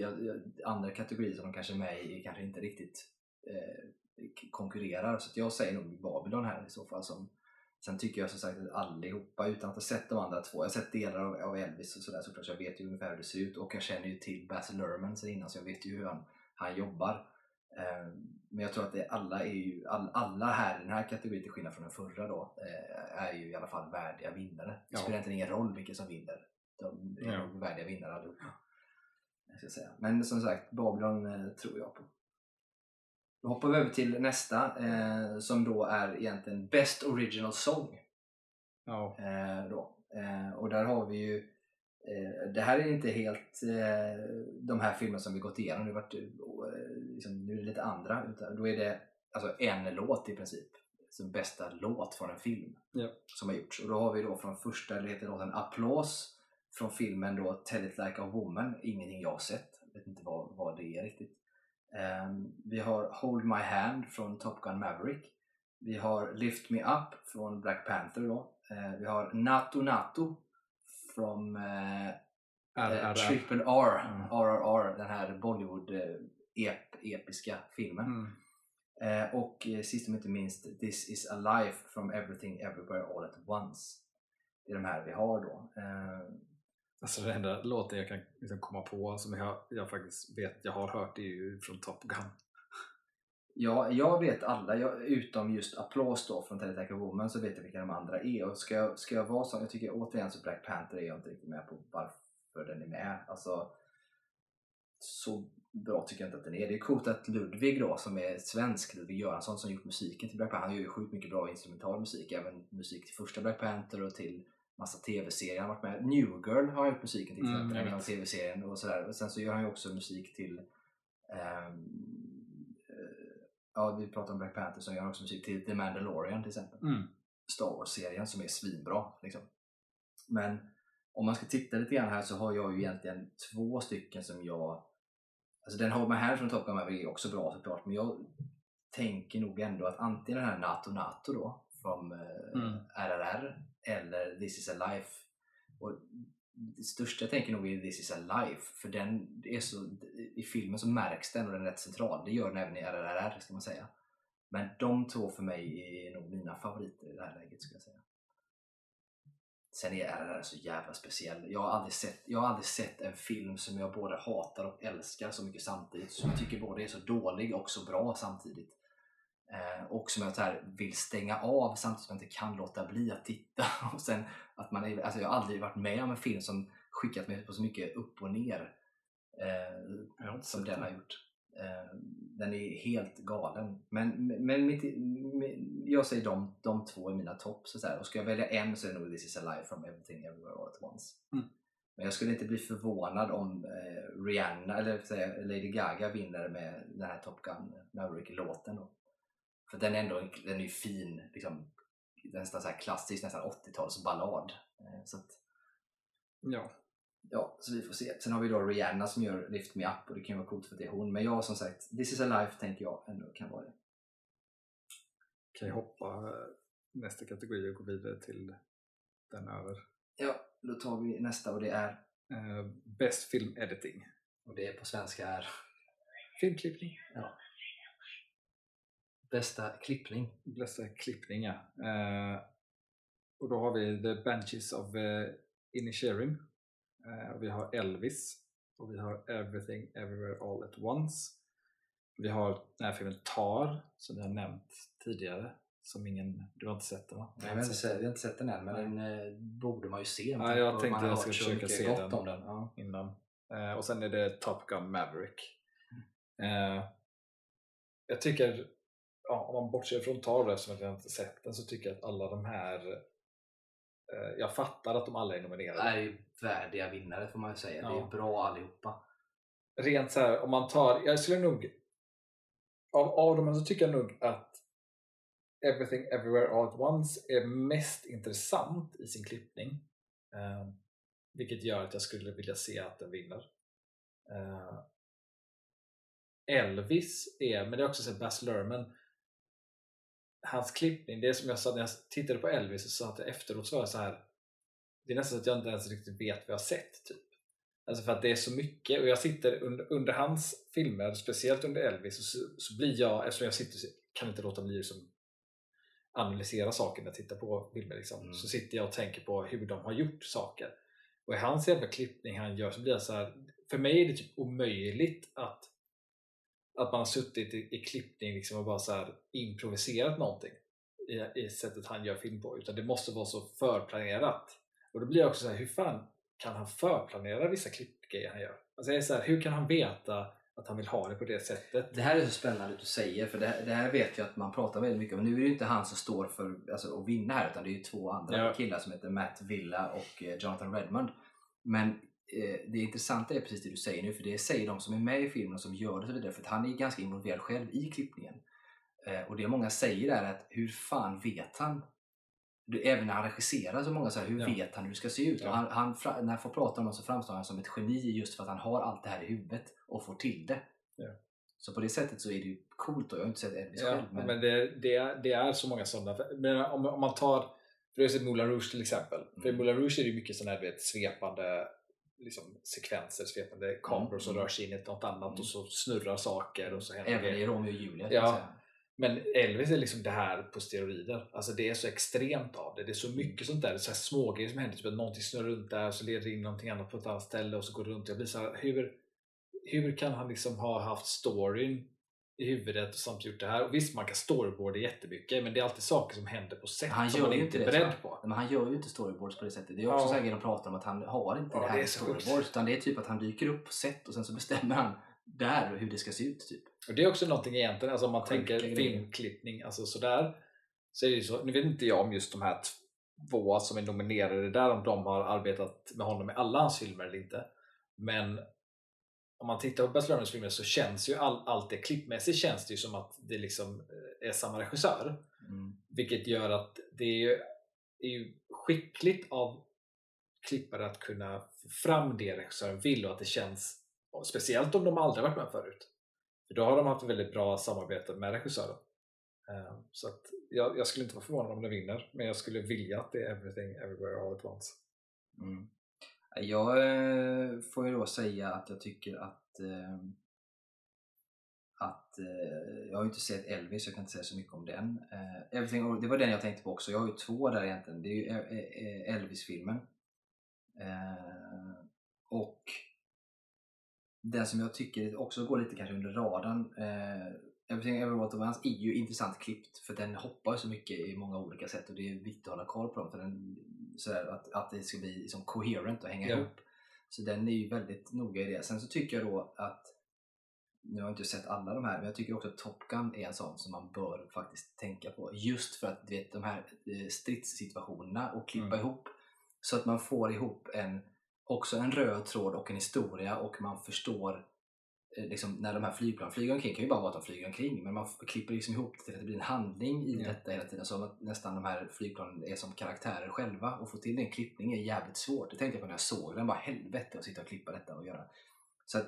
andra kategorier som de kanske är med i kanske inte riktigt eh, konkurrerar. Så jag säger nog Babylon här i så fall. Som, sen tycker jag som sagt att allihopa, utan att ha sett de andra två, jag har sett delar av, av Elvis och sådär såklart, så jag vet ju ungefär hur det ser ut. Och jag känner ju till Baz Luhrmann sen innan så jag vet ju hur han, han jobbar. Eh, men jag tror att det, alla, är ju, all, alla här i den här kategorin, till skillnad från den förra då, eh, är ju i alla fall värdiga vinnare. Det Ja. spelar egentligen ingen roll vilka som vinner. De är Ja. värdiga vinnare allihopa. Men som sagt, Babylon eh, tror jag på. Då hoppar vi över till nästa eh, som då är egentligen Best Original Song. Ja. Eh, då. Eh, och där har vi ju eh, det här är inte helt eh, de här filmerna som vi gått igenom. Det, eh, liksom, nu är det lite andra. Utan då är det alltså en låt i princip. Som bästa låt från en film Ja. som har gjorts. Och då har vi då från första, det heter låten Applås från filmen då Tell it like a woman. Ingenting jag har sett. Jag vet inte vad, vad det är riktigt. Ehm, vi har Hold My Hand från Top Gun Maverick. Vi har Lift Me Up från Black Panther då. Eh, vi har Nato Nato från eh, eh, RRR. Triple R, Mm. RRR, den här Bollywood eh, filmen. Mm. Eh, och eh, sist men inte minst This is a life from everything everywhere all at once. Det är de här vi har då. Eh, Alltså den enda låten jag kan liksom komma på som jag, jag faktiskt vet jag har hört är ju från Top Gun. ja, jag vet alla, jag, utom just Applås då från Tell Woman så vet jag vilka de andra är. Och ska jag, ska jag vara sån, jag tycker återigen så Black Panther är jag inte riktigt med på varför den är med. Alltså, så bra tycker jag inte att den är. Det är coolt att Ludvig då, som är svensk, Ludvig Göransson som gjort musiken till Black Panther, han gör ju sjukt mycket bra instrumental musik, även musik till första Black Panther och till massa tv-serier. Han har varit med. New Girl har han gjort musiken till, Mm, mm, den vet. tv-serien och sådär. Och sen så gör han ju också musik till eh, Ja, vi pratar om Black Panther, så gör han också musik till The Mandalorian till exempel. Mm. Star Wars-serien som är svinbra. Liksom. Men om man ska titta lite grann här så har jag ju egentligen två stycken som jag... Alltså den Hold My Hand från Top Gun Maverick är också bra såklart, men jag tänker nog ändå att antingen den här NATO NATO då, från eh, Mm. RRR, eller This is a life. Och det största jag tänker nog är This is a life, för den är så, i filmen så märks den och den är rätt central. Det gör den även i RRR ska man säga. Men de två för mig är nog mina favoriter i det här läget skulle jag säga. Sen är RRR så jävla speciell. Jag har, aldrig sett, jag har aldrig sett en film som jag både hatar och älskar så mycket samtidigt. Som jag tycker både är så dålig och så bra samtidigt. Eh, och som jag så här vill stänga av samtidigt som jag inte kan låta bli att titta. <laughs> Och sen att man är, alltså jag har aldrig varit med om en film som skickat mig på så mycket upp och ner eh, som den har gjort. Eh, Den är helt galen. Men, men mitt, mi- jag säger de, de två är mina topp. Så. Och ska jag välja en så är det nog This is a life from everything everywhere all at once. Mm. Men jag skulle inte bli förvånad om eh, Rihanna, eller säga, Lady Gaga vinner med den här Top Gun Maverick-låten. då. För den är ändå en- den är fin, liksom, nästan så här klassisk, nästan 80-talsballad. Eh, så att, Ja. Ja, så vi får se. Sen har vi då Rihanna som gör Lift Me Up och det kan ju vara coolt för att det är hon. Men jag som sagt, This is a life tänker jag ändå kan vara det. Kan jag hoppa eh, nästa kategori och gå vidare till den över. Ja, då tar vi nästa och det är, Eh, Best Film Editing. och det är på svenska är Filmklippning. Bästa klippning. Bästa klippning, ja. Eh, och då har vi The Banshees of uh, Inisherin. Och vi har Elvis. Och vi har Everything Everywhere All At Once. Vi har den här filmen Tar, som vi har nämnt tidigare. Som ingen, du har inte sett den va? Jag har inte sett, jag har inte sett den än, men den eh, borde man ju se. Ja, jag tänkte har jag ska försöka se den. om den. Ja. innan. Eh, och sen är det Top Gun Maverick. Eh, jag tycker, ja, om man bortser från Tar eftersom jag inte sett den, så tycker jag att alla de här eh, jag fattar att de alla är nominerade. Det är ju värdiga vinnare får man ju säga. Det Ja. är bra allihopa. Rent så här, om man tar, jag skulle nog av, av dem så tycker jag nog att Everything Everywhere All At Once är mest intressant i sin klippning. Eh, vilket gör att jag skulle vilja se att den vinner. Eh, Elvis är, men det är också så Baz Luhrmann hans klippning, det är som jag sa när jag tittade på Elvis och sa att efteråt så var jag så här det är nästan så att jag inte ens riktigt vet vad jag har sett typ. Alltså för att det är så mycket och jag sitter under, under hans filmer, speciellt under Elvis, så, så blir jag, eftersom jag sitter, kan inte låta bli liksom analysera saker när jag tittar på filmer liksom. Mm. så sitter jag och tänker på hur de har gjort saker. Och i hans jävla klippning han gör så blir jag så här, för mig är det typ omöjligt att att man har suttit i, i klippning liksom och bara så improviserat någonting i, i sättet han gör film på utan det måste vara så förplanerat och då blir jag också så här, hur fan kan han förplanera vissa klippgrejer han gör? Alltså jag är så här, hur kan han veta att han vill ha det på det sättet? Det här är så spännande att du säger, för det här, det här vet jag att man pratar väldigt mycket om. Nu är det inte han som står för alltså, att vinna här, utan det är ju två andra Ja. killar som heter Matt Villa och eh, Jonathan Redmond. Men det intressanta är precis det du säger nu, för det säger de som är med i filmen och som gör det och så vidare, för att han är ganska involverad själv i klippningen. Eh, och det många säger är att hur fan vet han? Du, även när han regisserar så många säger hur Ja. vet han hur det ska se ut? Ja. Och han, han, när jag får prata om honom så framstår han som ett geni just för att han har allt det här i huvudet och får till det. Ja. Så på det sättet så är det ju coolt och jag har inte sett Elvis själv. men, Men, det, det, är, det är så många sådana. Men om, om man tar, för har sett Moulin Rouge till exempel. För i Mm. Moulin Rouge är det ju mycket sådana här vet, svepande liksom, sekvenser, svepande kameror som Mm. rör sig in i något annat Mm. och så snurrar saker och så även i Romeo och Julia. Ja. Men Elvis är liksom det här på steroider. Alltså det är så extremt av det. Det är så mycket sånt där. Det är så här smågrejer som händer. Typ att någonting snurrar runt där och så leder det in någonting annat på ett annat ställe och så går det runt. Jag blir så här, hur, hur kan han liksom ha haft storyn i huvudet och samtidigt gjort det här? Och visst, man kan storyboarda jättemycket men det är alltid saker som händer på sätt Han som man inte är det, beredd tror på. Men han gör ju inte storyboards på det sättet. Det är också Ja. grejer de pratar om att han har inte Ja, det här det är storyboards. Utan det är typ att han dyker upp på set och sen så bestämmer han där hur det ska se ut. Typ. Och det är också någonting egentligen, alltså om man Sjuka tänker filmklippning, alltså sådär. Så är det så, nu vet inte jag om just de här två som är nominerade där, om de har arbetat med honom i alla hans filmer eller inte. Men om man tittar på Baz Luhrmanns filmer så känns ju all, allt det klippmässigt känns det ju som att det liksom eh, är samma regissör. Mm. Vilket gör att det är ju, är ju skickligt av klippare att kunna få fram det regissören vill och att det känns, speciellt om de aldrig varit med förut. För då har de haft väldigt bra samarbete med regissören. Eh, Så att jag, jag skulle inte vara förvånad om det vinner, men jag skulle vilja att det är Everything Everywhere All At Once. Mm. Jag eh, får ju då säga att jag tycker att eh, att eh, jag har ju inte sett Elvis, jag kan inte säga så mycket om den. Everything, det var den jag tänkte på också. Jag har ju två där egentligen. Det är ju Elvis-filmen. Och den som jag tycker också går lite kanske under radarn. Everything Everywhere All At Once är ju intressant klippt för den hoppar så mycket i många olika sätt och det är viktigt att hålla koll på dem för den, sådär, att, att det ska bli liksom coherent och hänga Ja. ihop. Så den är ju väldigt noga i det. Sen så tycker jag då att nu har jag inte sett alla de här, men jag tycker också att Top Gun är en sån som man bör faktiskt tänka på. Just för att du vet, de här eh, stridssituationerna och klippa Mm. ihop så att man får ihop en, också en röd tråd och en historia och man förstår liksom, när de här flygplanen flyger omkring, kan ju bara vara att de flyger omkring, men man klipper liksom ihop det till att det blir en handling i Ja. detta hela tiden. Så att nästan de här flygplanen är som karaktärer själva och få till den klippningen är jävligt svårt. Det tänkte jag på när jag såg den, bara helvete att sitta och klippa detta och göra. Så att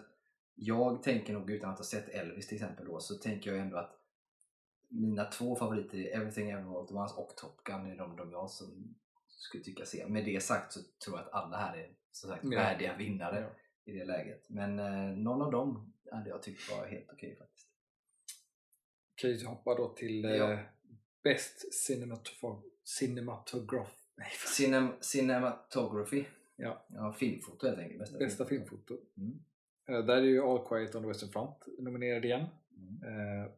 jag tänker nog utan att ha sett Elvis till exempel då, så tänker jag ändå att mina två favoriter är Everything Everywhere All Once och Top Gun är de, de jag som skulle tycka se. Med det sagt så tror jag att alla här är som sagt, Ja. värdiga vinnare Ja. i det läget. Men eh, någon av dem hade jag tyckt var helt okej faktiskt. Kan ju hoppa då till eh, Ja. Best. Cinematograph. Nej, fan. Cinem cinematography. Ja. ja, filmfoto helt enkelt. Bästa, Bästa filmfoto. Mm. Eh, där är ju All Quiet on the Western Front nominerad igen. Mm. Eh,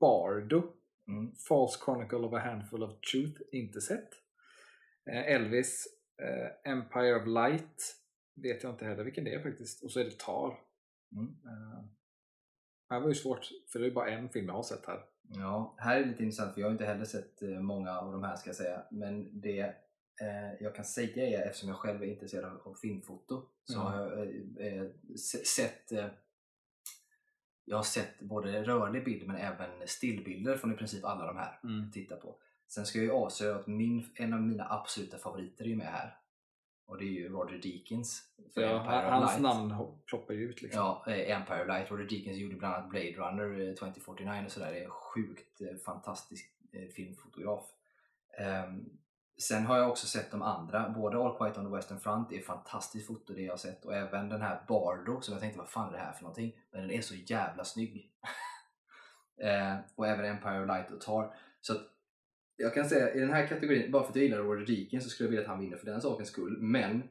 Bardo, Mm. False Chronicle of a Handful of Truth, inte sett. Eh, Elvis, eh, Empire of Light, vet jag inte heller vilken det är faktiskt. Och så är det Tar. Mm. Eh, det här var ju svårt, för det är bara en film jag har sett här. Ja, här är det lite intressant för jag har inte heller sett eh, många av de här ska jag säga. Men det eh, jag kan säga är, eftersom jag själv är intresserad av, filmfoto, så Ja. har jag eh, eh, se- sett eh, jag har sett både rörlig bild men även stillbilder från i princip alla de här att titta på. Sen ska jag ju avslöja att min, en av mina absoluta favoriter är med här. Och det är ju Roger Deakins. för Ja, Empire hans Light. namn ploppar ju ut liksom. Ja, eh, Empire Light. Roger Deakins gjorde bland annat Blade Runner eh, 2049 och sådär. Det är en sjukt eh, fantastisk eh, filmfotograf. Ehm, sen har jag också sett de andra. Både All Quiet on the Western Front är fantastiskt foto det jag har sett och även den här Bardo som jag tänkte vad fan är det här för någonting? Men den är så jävla snygg. <laughs> eh, och även Empire of Light och Tar. Så jag kan säga i den här kategorin, bara för att jag gillar Roger Deakins så skulle jag vilja att han vinner för den sakens skull. Men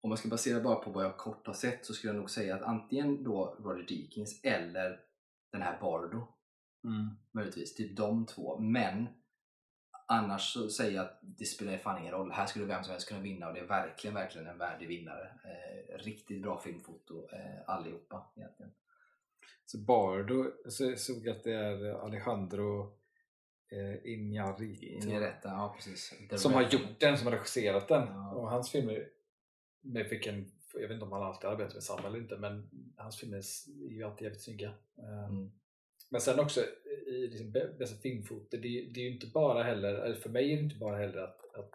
om man ska basera bara på vad jag kort har sett så skulle jag nog säga att antingen då Roger Deakins eller den här Bardo Mm. möjligtvis, typ de två. Men annars så säger jag att det spelar fan ingen roll. Här skulle vem som helst kunna vinna och det är verkligen, verkligen en värdig vinnare. Eh, riktigt bra filmfoto eh, allihopa egentligen. Så Bardo, så jag såg att det är Alejandro eh, Iñárritu rätta, ja precis. The som har gjort den, som har regisserat den. Ja. Och hans filmer, med vilken, jag vet inte om han alltid arbetat med samma eller inte, men hans filmer är ju alltid jävligt snygga. Eh, Mm. Men sen också i liksom bä- bästa filmfoto, det, är- det är ju inte bara heller, eller för mig är det inte bara heller att, att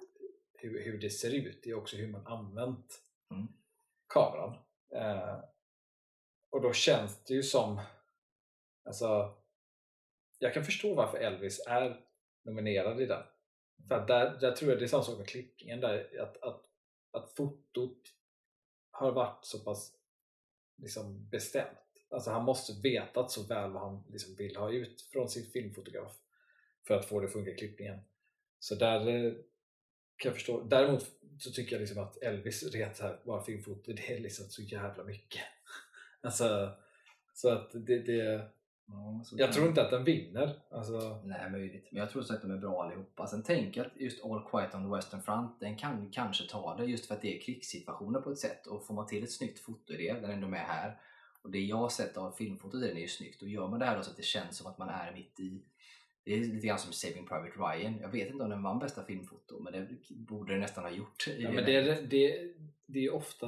hur, hur det ser ut, det är också hur man använt Mm. kameran. Eh, och då känns det ju som, alltså, jag kan förstå varför Elvis är nominerad i den. För att där, där tror jag det är samma sak med klippningen, där, att, att, att fotot har varit så pass liksom, bestämt. Alltså han måste vetat så väl vad han liksom vill ha ut från sin filmfotograf för att få det att funka i klippningen. Så där eh, kan jag förstå. Däremot så tycker jag liksom att Elvis rent här, bara filmfoto, det är liksom så jävla mycket. <laughs> Alltså, så att det, det Ja, jag tror inte att den vinner. Alltså, Nej, möjligt. Men jag tror så att de är bra allihopa. Sen tänker jag att just All Quiet on the Western Front, den kan kanske ta det just för att det är krigssituationer på ett sätt. Och får man till ett snyggt foto i det, den är ändå med här. Och det jag har sett av filmfotot i den är ju snyggt. Och gör man det här då så att det känns som att man är mitt i det är lite grann som Saving Private Ryan. Jag vet inte om den vann bästa filmfoto, men det borde den nästan ha gjort. i Ja, men det, är, det, det är ofta,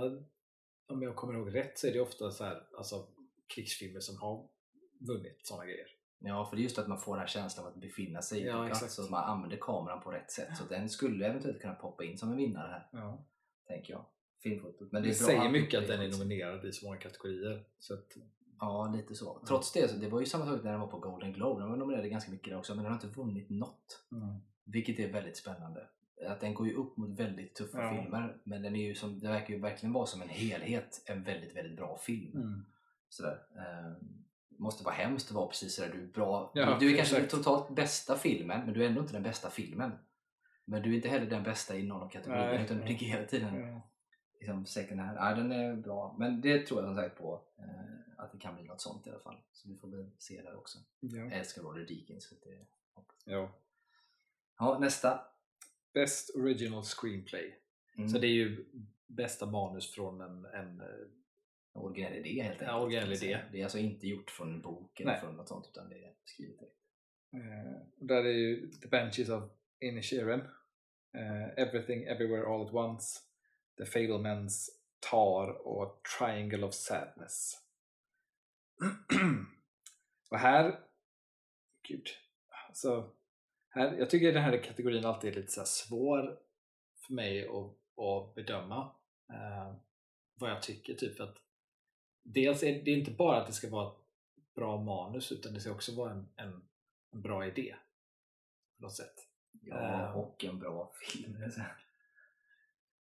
om jag kommer ihåg rätt, så är det ofta så här, alltså, krigsfilmer som har vunnit sådana grejer. Ja, för det är just att man får den här känslan av att befinna sig Ja, på plats exakt. och man använder kameran på rätt sätt. Så den skulle eventuellt kunna poppa in som en vinnare här, Ja. tänker jag. Filmfotot. Men Det, det, säger mycket att den är nominerad i så många kategorier. Så att, Ja, lite så. Trots det, så det var ju samma sak när den var på Golden Globe. Den var nominerad ganska mycket där också, men den har inte vunnit något. Vilket är väldigt spännande. Att den går ju upp mot väldigt tuffa Ja. filmer, men den är ju som, det verkar ju verkligen vara som en helhet en väldigt, väldigt bra film. Mm. Sådär. Eh, måste vara hemskt att vara precis sådär. Du är bra. Ja, du är kanske den totalt bästa filmen, men du är ändå inte den bästa filmen. Men du är inte heller den bästa i någon av kategorierna, Nej. utan du ligger hela tiden Ja. liksom second hand. Ja, den är bra, men det tror jag som sagt på eh, att det kan bli något sånt i alla fall. Så vi får väl se där också. Ja. Jag älskar Roger Deakins. Det... Ja. Ja, nästa. Best Original Screenplay. Mm. Så det är ju bästa manus från en, en eh, originell idé helt enkelt. Ja, originell idé. Det är alltså inte gjort från en bok eller Nej. från något sånt utan det är skrivet direkt. Och där är ju The Banshees of Inisherin, eh, Everything Everywhere All At Once, The Fablemans, Tar och Triangle of Sadness. <clears throat> och här, gud, alltså, här, jag tycker den här kategorin alltid är lite så svår för mig att, att bedöma eh, vad jag tycker. Typ att dels är det inte bara att det ska vara ett bra manus utan det ska också vara en, en, en bra idé på något sätt. Ja, Eh. och en bra film.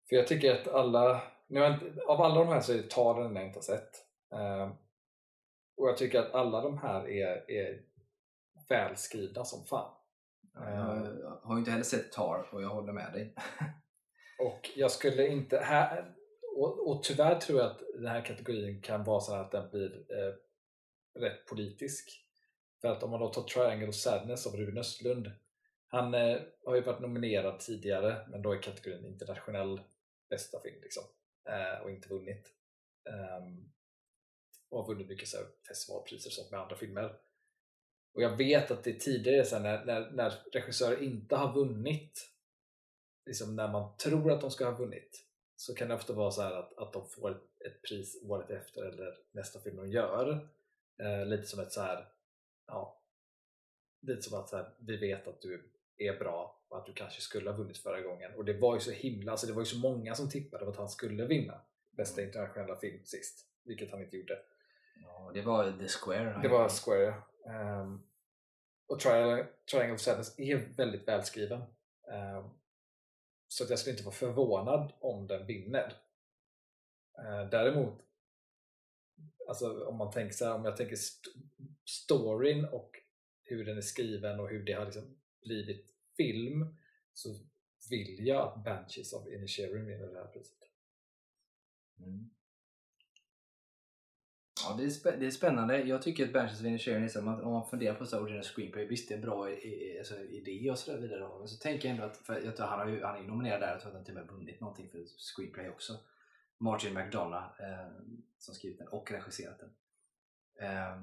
För jag tycker att alla, nu har jag inte, av alla de här så är det Tar den jag inte har sett. Eh, och jag tycker att alla de här är, är välskrivna som fan. Jag har ju inte heller sett Tar och jag håller med dig. <laughs> Och jag skulle inte, här, och, och tyvärr tror jag att den här kategorin kan vara så här att den blir eh, rätt politisk. För att om man då tar Triangle of Sadness av Ruben Östlund, han eh, har ju varit nominerad tidigare, men då i kategorin internationell bästa film liksom, eh, och inte vunnit. Ehm, och har vunnit mycket så här, festivalpriser och sånt med andra filmer. Och jag vet att det tidigare så här, när, när, när regissörer inte har vunnit liksom när man tror att de ska ha vunnit så kan det ofta vara så här att, att de får ett, pris året efter eller nästa film de gör. Eh, lite som ett så här, ja, lite som att så här, vi vet att du är bra och att du kanske skulle ha vunnit förra gången. Och det var ju så himla, alltså det var ju så många som tippade på att han skulle vinna bästa internationella film sist, vilket han inte gjorde. Ja, det var The Square. Det var Square. Um, och Triangle, Triangle of Sadness är väldigt välskriven. Ehm, så att jag skulle inte vara förvånad om den vinner. Eh, däremot, alltså om man tänker så här, om jag tänker st- storyn och hur den är skriven och hur det har liksom blivit film så vill jag att Banshees of Inisherin vinner det här priset. Mm. Ja, det är, spä- det är spännande. Jag tycker att Banshees of Inisherin är så, om man, funderar på så här original screenplay, visst det är en bra i, i, alltså, idé och så där vidare. Men så tänker jag ändå att, för jag tror han, har ju, han är ju nominerad där, jag tror att han till och med vunnit någonting för screenplay också. Martin McDonough eh, som skrivit den och regisserat den. Eh,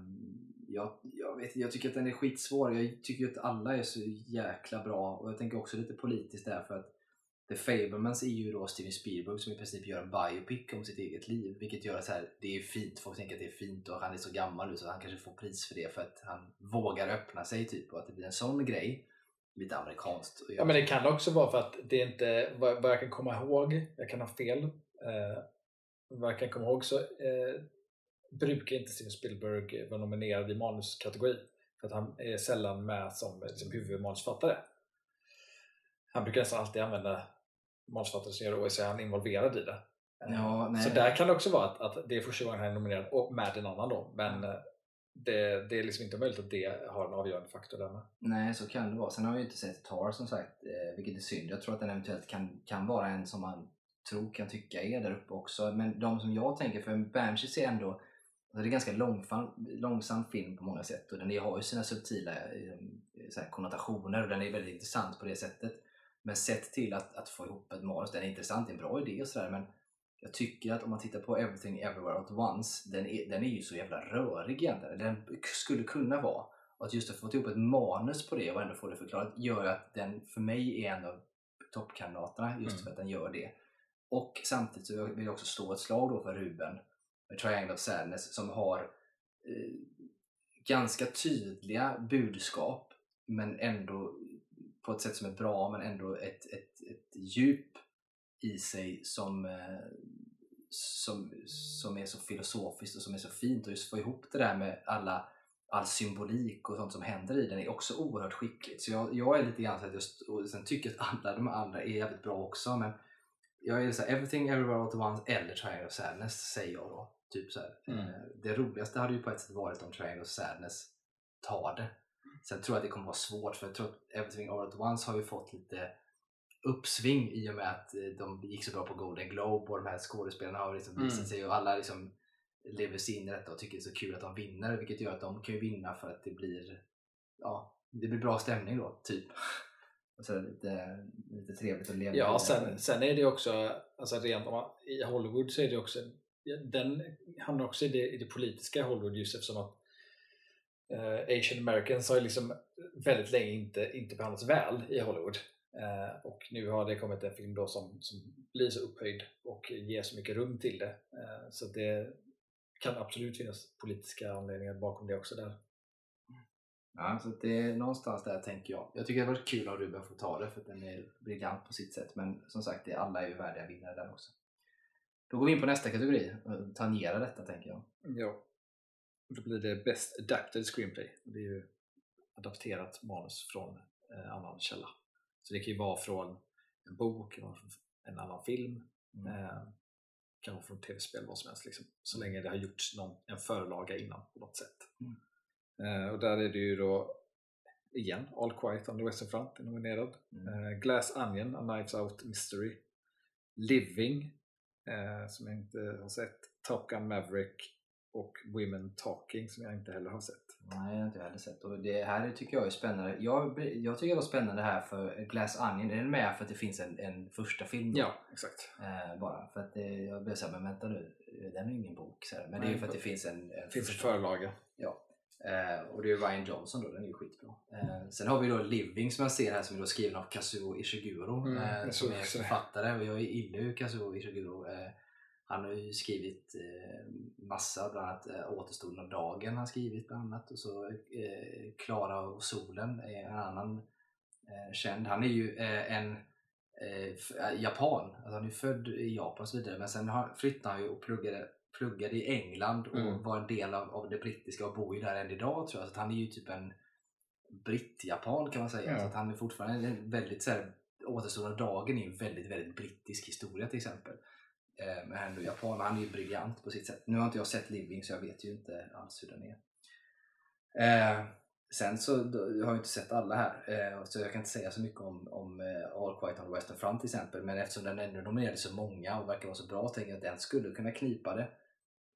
jag, jag, vet, jag tycker att den är skitsvår. Jag tycker att alla är så jäkla bra och jag tänker också lite politiskt där för att The Fablemans är ju då Steven Spielberg som i princip gör en biopic om sitt eget liv. Vilket gör att så här, det är fint, folk tänker att det är fint och han är så gammal nu så han kanske får pris för det för att han vågar öppna sig typ och att det blir en sån grej. Lite amerikanskt. Ja men det kan också vara för att det är inte, vad, jag kan komma ihåg, jag kan ha fel, eh, vad jag kan komma ihåg så eh, brukar inte Steven Spielberg vara nominerad i manuskategori. För att han är sällan med som liksom, huvudmanusförfattare. Han brukar nästan alltid använda manusförfattare och så är han involverad i det. Eh, Ja, så där kan det också vara att, att det är första gången han är nominerad och med en annan då. Men eh, det, det är liksom inte möjligt att det har en avgörande faktor där med. Nej, så kan det vara. Sen har vi ju inte sett Tar som sagt, eh, vilket är synd. Jag tror att den eventuellt kan, kan vara en som man tror kan tycka är där uppe också. Men de som jag tänker, för Banshees är ändå alltså det är en ganska långfan, långsam film på många sätt och den har ju sina subtila så här, konnotationer och den är väldigt intressant på det sättet. Men sett till att, att få ihop ett manus, den är intressant, det är en bra idé och sådär men jag tycker att om man tittar på Everything Everywhere at Once, den är, den är ju så jävla rörig egentligen. Den skulle kunna vara. Och att just att få ihop ett manus på det och ändå få det förklarat gör att den för mig är en av toppkandidaterna just Mm. för att den gör det. Och samtidigt så vill jag också slå ett slag då för Ruben med Triangle of Sadness som har eh, ganska tydliga budskap men ändå på ett sätt som är bra men ändå ett, ett, ett djup i sig som, eh, som, som är så filosofiskt och som är så fint och just få ihop det där med alla all symbolik och sånt som händer i den är också oerhört skickligt. Så jag, jag är lite grann så att just, och sen tycker jag att alla de andra är jävligt bra också men jag är så här, Everything Everywhere All At Once eller Triangle of Sadness säger jag då. Typ så. Mm. Eh, Det roligaste hade ju på ett sätt varit om Triangle of Sadness tar det. Sen tror jag att det kommer vara svårt för jag tror att Everything All At Once har ju fått lite uppsving i och med att eh, de gick så bra på Golden Globe och de här skådespelarna har liksom visat Mm. sig och alla liksom lever sig in i detta och tycker det är så kul att de vinner vilket gör att de kan ju vinna för att det blir ja, det blir bra stämning då, typ. <laughs> Och så är det lite, lite trevligt att leva Ja, sen, sen är det också, alltså rent i Hollywood så är det också, den hamnar också i det, i det politiska Hollywood just eftersom att eh, Asian Americans har ju liksom väldigt länge inte, inte behandlats väl i Hollywood. Eh, och nu har det kommit en film då som, som blir så upphöjd och ger så mycket rum till det. Eh, så det kan absolut finnas politiska anledningar bakom det också där. Ja, så att det är någonstans där tänker jag. Jag tycker det varit kul om Ruben får ta det för att den är briljant på sitt sätt. Men som sagt, det, alla är ju värdiga vinnare där också. Då går vi in på nästa kategori och tangerar detta tänker jag. Ja. Då blir det Best Adapted Screenplay. Det är ju adapterat manus från eh, annan källa. Så det kan ju vara från en bok, en annan film, Mm. eh, kan vara från tv-spel, vad som helst. Liksom. Så länge det har gjorts någon, en förlaga innan på något sätt. Mm. Eh, och där är det ju då igen All Quiet on the Western Front är nominerad. Mm. Eh, Glass Onion, A Knives Out Mystery. Living, eh, som jag inte har sett. Top Gun Maverick och Women Talking som jag inte heller har sett. Nej, jag har inte heller sett. Och det här tycker jag är spännande. Jag, jag tycker det var spännande här för Glass Onion. Är den med för att det finns en, en första film? då? Ja, exakt. Eh, bara för att det, jag blev såhär, men vänta nu, den är ingen bok. Så här. Men det är Nej, ju för att det finns en, en finns första. förlaga. Ja. Eh, och det är Ryan Johnson då, den är ju skitbra. Eh, sen har vi då Living som jag ser här som är då skriven av Kazuo Ishiguro Mm, eh, som är författare och jag gillar ju Kazuo Ishiguro. Han har ju skrivit eh, massa, bland annat eh, Återstoden av dagen har han skrivit bland annat och så eh, Klara och solen är en annan känd. Han är ju en japan, alltså han är född i Japan och så vidare men sen har, flyttade han ju och pluggade, pluggade i England och Mm. var en del av, av det brittiska och bor ju där än idag tror jag. Så han är ju typ en britt-japan kan man säga. Ja. Så han är fortfarande en väldigt så här, Återstoden av dagen är en väldigt, väldigt brittisk historia till exempel. Eh, men han är ju japan, han är ju briljant på sitt sätt. Nu har inte jag sett Living så jag vet ju inte alls hur den är. Eh, sen så jag har jag inte sett alla här eh, så jag kan inte säga så mycket om, om eh, All Quiet on the Western Front till exempel men eftersom den ändå nominerade så många och verkar vara så bra tänker jag att den skulle kunna knipa det.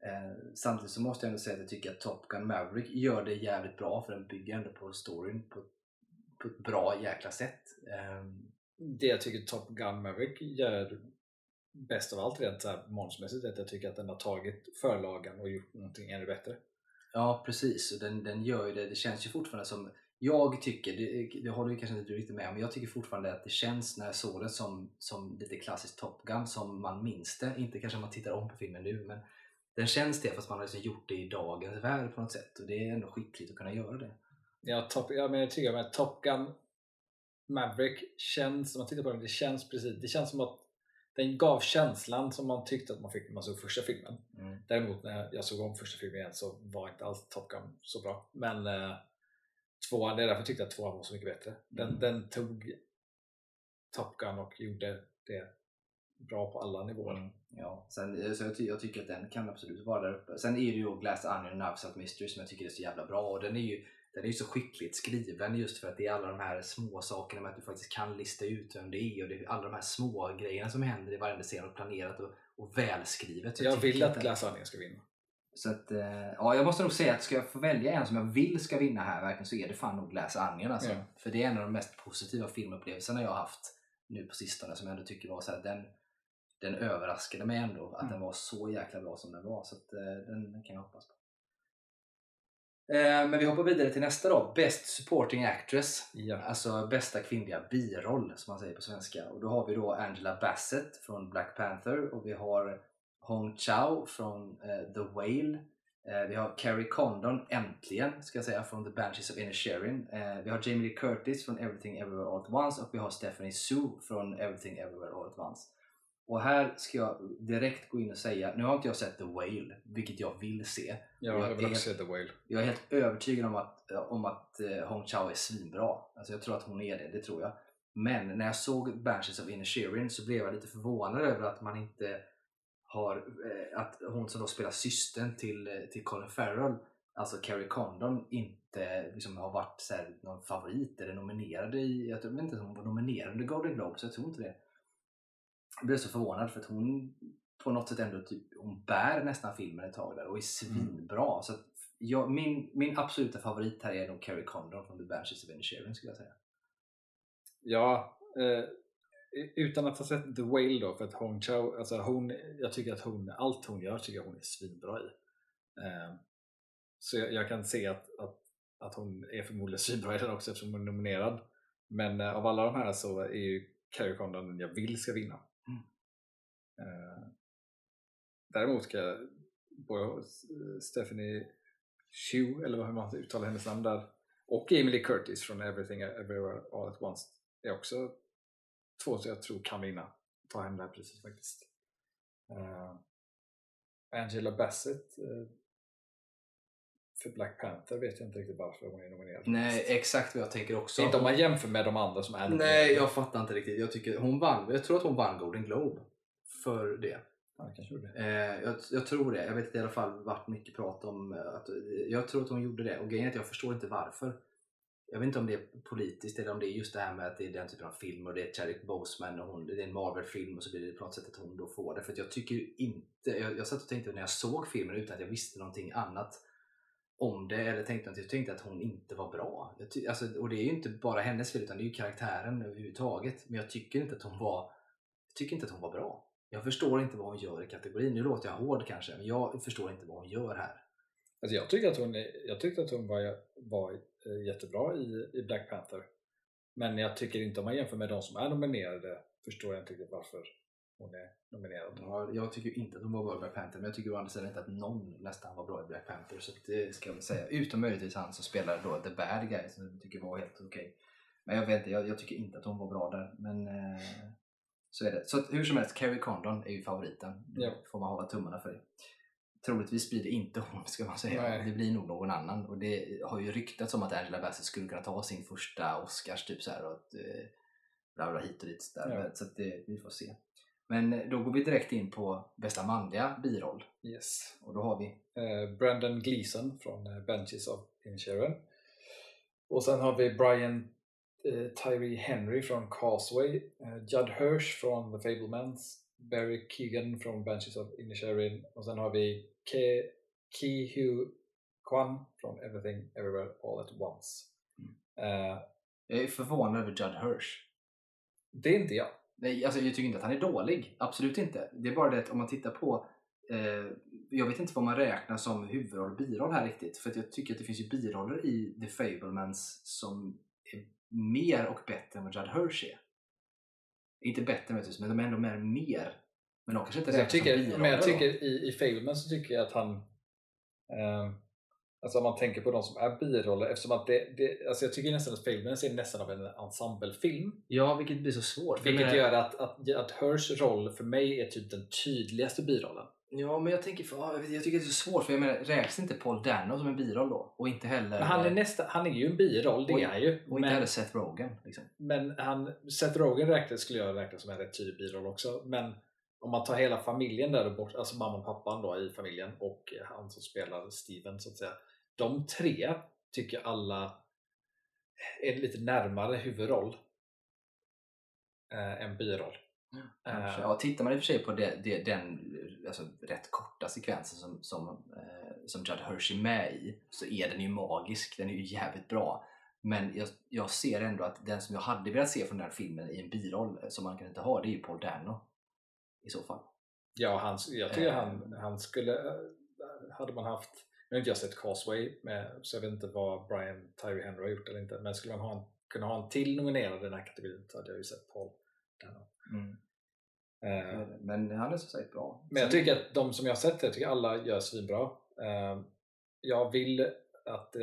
Eh, samtidigt så måste jag ändå säga att jag tycker att Top Gun Maverick gör det jävligt bra för den bygger ändå på storyn på, på ett bra jäkla sätt. Ehm, det jag tycker Top Gun Maverick gör bäst av allt rent så här manusmässigt att jag tycker att den har tagit förlagen och gjort någonting ännu bättre. Ja precis, och den, den gör ju det. Det känns ju fortfarande som jag tycker, det, det håller ju kanske inte du riktigt med om, men jag tycker fortfarande att det känns när jag såg det som, som lite klassiskt Top Gun som man minns det. Inte kanske man tittar om på filmen nu, men den känns det fast man har liksom gjort det i dagens värld på något sätt och det är ändå skickligt att kunna göra det. Ja, top, ja men jag tycker att Top Gun Maverick känns, om man tittar på den, det känns precis, det känns som att den gav känslan som man tyckte att man fick när man såg första filmen. Mm. Däremot när jag såg om första filmen igen så var inte alls Top Gun så bra. Men eh, tvåan, det är därför jag tyckte att tvåan var så mycket bättre. Den, Mm. den tog Top Gun och gjorde det bra på alla nivåer. Mm. Ja, sen, eh, så jag, ty- jag tycker att den kan absolut vara där uppe. Sen är det ju Glass Onion Knives Out Mystery som jag tycker är så jävla bra och den är ju den är ju så skickligt skriven just för att det är alla de här små sakerna med att du faktiskt kan lista ut vem det är och det är alla de här små grejerna som händer i varenda scen och planerat och, och välskrivet. Så Jag vill att den- Glass Onion ska vinna. Så att, eh, ja, jag måste nog säga att ska jag få välja en som jag vill ska vinna här verkligen så är det fan nog Glass Onion alltså. Ja. För det är en av de mest positiva filmupplevelserna jag har haft nu på sistone som jag ändå tycker var så här, den, den överraskade mig ändå att Mm. den var så jäkla bra som den var. Så att, eh, den kan jag hoppas på. Eh, men vi hoppar vidare till nästa då. Best supporting actress. Ja. Alltså bästa kvinnliga biroll som man säger på svenska. Och då har vi då Angela Bassett från Black Panther och vi har Hong Chau från eh, The Whale. Eh, vi har Carrie Condon, äntligen, ska jag säga, från The Banshees of Inisherin. Eh, vi har Jamie Lee Curtis från Everything Everywhere All At Once och vi har Stephanie Sue från Everything Everywhere All At Once. Och här ska jag direkt gå in och säga, nu har inte jag sett The Whale, vilket jag vill se. Ja, Jag jag vill också se The Whale. Jag är helt övertygad om att, om att eh, Hong Chau är svinbra. Alltså jag tror att hon är det, det tror jag. Men när jag såg Banshees of Inisherin så blev jag lite förvånad över att man inte har, eh, att hon som då spelar systern till, eh, till Colin Farrell, alltså Carrie Condon, inte liksom har varit så någon favorit eller nominerad i, jag vet inte om hon var nominerad under Golden Globe, så jag tror inte det. Jag blev så förvånad för att hon på något sätt ändå typ, hon bär nästan filmen ett tag där och är svinbra. Så att jag, min, min absoluta favorit här är nog Carrie Condon från The Banshees of Inisherin skulle jag säga. Ja, eh, utan att ha sett The Whale då, för att Hong Chau, alltså hon, jag tycker att hon, allt hon gör tycker jag hon är svinbra i. Eh, så jag, jag kan se att, att, att hon är förmodligen svinbra i den också eftersom hon är nominerad. Men eh, av alla de här så är ju Carrie Condon den jag vill ska vinna. Eh, däremot ska jag, både Stephanie Hugh, eller hur man uttalar hennes namn där, och Emily Curtis från Everything Everywhere All At Once är också två som jag tror kan vinna. Ta hem det här priset faktiskt. Eh, Angela Bassett eh, för Black Panther vet jag inte riktigt varför hon är nominerad. Nej, exakt vad jag tänker också. inte om man jämför med de andra som är nominerade. Nej, jag fattar inte riktigt. Jag, tycker hon vann, jag tror att hon vann Golden Globe för det. Ja, jag kanske gjorde det. Eh, jag, jag tror det. Jag vet att det i alla fall varit mycket prat om eh, att jag tror att hon gjorde det och grejen är att jag förstår inte varför. Jag vet inte om det är politiskt eller om det är just det här med att det är den typen av film och det är Chadwick Boseman och hon, det är en Marvel-film och så blir det på något sätt att hon då får det. För jag tycker inte, jag, jag satt och tänkte när jag såg filmen utan att jag visste någonting annat om det eller tänkte att jag tänkte att hon inte var bra. Ty, alltså, och det är ju inte bara hennes fel utan det är ju karaktären överhuvudtaget. Men jag tycker inte att hon var, jag tycker inte att hon var bra. Jag förstår inte vad hon gör i kategorin. Nu låter jag hård kanske, men jag förstår inte vad hon gör här. Alltså jag, tycker att hon, jag tyckte att hon var, var eh, jättebra i, i Black Panther. Men jag tycker inte om man jämför med de som är nominerade förstår jag inte riktigt varför hon är nominerad. Ja, jag tycker inte att hon var bra i Black Panther, men jag tycker å andra sidan inte att någon nästan var bra i Black Panther. Så det ska jag väl säga. Utom möjligtvis han som spelar då The Bad Guy, som jag tycker var helt okej. Men jag vet inte, jag, jag tycker inte att hon var bra där. Men eh, så är det. Så hur som helst, Carrie Condon är ju favoriten. Ja. får man hålla tummarna för det. Troligtvis blir det inte hon ska man säga. Nej. Det blir nog någon annan. Och det har ju ryktats om att Angela Bassett skulle kunna ta sin första Oscars typ så här och att, eh, bla bla hit och dit. Där. Ja. Så det, vi får se. Men eh, då går vi direkt in på bästa manliga biroll. Yes. Och då har vi Eh, Brandon Gleeson från eh, Benches of Inisherin. Och sen har vi Brian Tyree Henry från Causeway, eh, Judd Hirsch från The Fablemans, Barry Keegan från Benches of Inisherin och sen har vi Ke Ki Hu Kwan från Everything Everywhere All At Once. Eh, Jag är förvånad över Judd Hirsch. det är inte jag. Nej, alltså jag tycker inte att han är dålig. Absolut inte. Det är bara det att om man tittar på eh, jag vet inte vad man räknar som huvudroll och biroll här riktigt. För jag tycker att det finns ju biroller i The Fablemans som mer och bättre än vad Judd Hirsch är. Inte bättre möjligtvis, men de är ändå mer mer. Men de kanske inte jag tycker, men jag då. tycker i, i Fableman så tycker jag att han eh, Alltså om man tänker på de som är biroller eftersom att det, det alltså jag tycker nästan att Fableman är nästan av en ensemblefilm Ja, vilket blir så svårt. Vilket menar- gör att, att, att Hirschs roll för mig är typ den tydligaste birollen. Ja, men jag tänker, för, jag tycker det är så svårt för jag menar, räknas inte Paul Dano som en biroll då? Och inte heller, Men han är, nästa, han är ju en biroll, det Och- är han ju. och inte Men, heller Seth Rogen. Liksom. men han, Seth Rogen räknas, skulle jag räkna som en rätt tydlig biroll också. Men om man tar hela familjen där bort, alltså mamman och pappan då i familjen och han som spelar Steven så att säga. De tre tycker alla är lite närmare huvudroll eh, än biroll. Kanske. Eh, Ja, tittar man i och för sig på det, det, den alltså, rätt korta sekvensen som, som, eh, som Judd Hirsch är med i så är den ju magisk. Den är ju jävligt bra. Men jag, jag ser ändå att den som jag hade velat se från den här filmen i en biroll eh, som man kan inte ha, det är ju Paul Dano. i så fall. Ja, han, jag tycker Eh. han, han skulle... Hade man haft... Nu har inte jag sett Causeway, med, så jag vet inte vad Brian Tyree Henry har gjort eller inte. Men skulle man ha en, kunna ha en till nominerad i den här kategorin så hade jag ju sett Paul Dano. Eh, Men han är som sagt bra. Men jag tycker att de som jag har sett, jag tycker alla gör svinbra. Eh, jag vill att eh,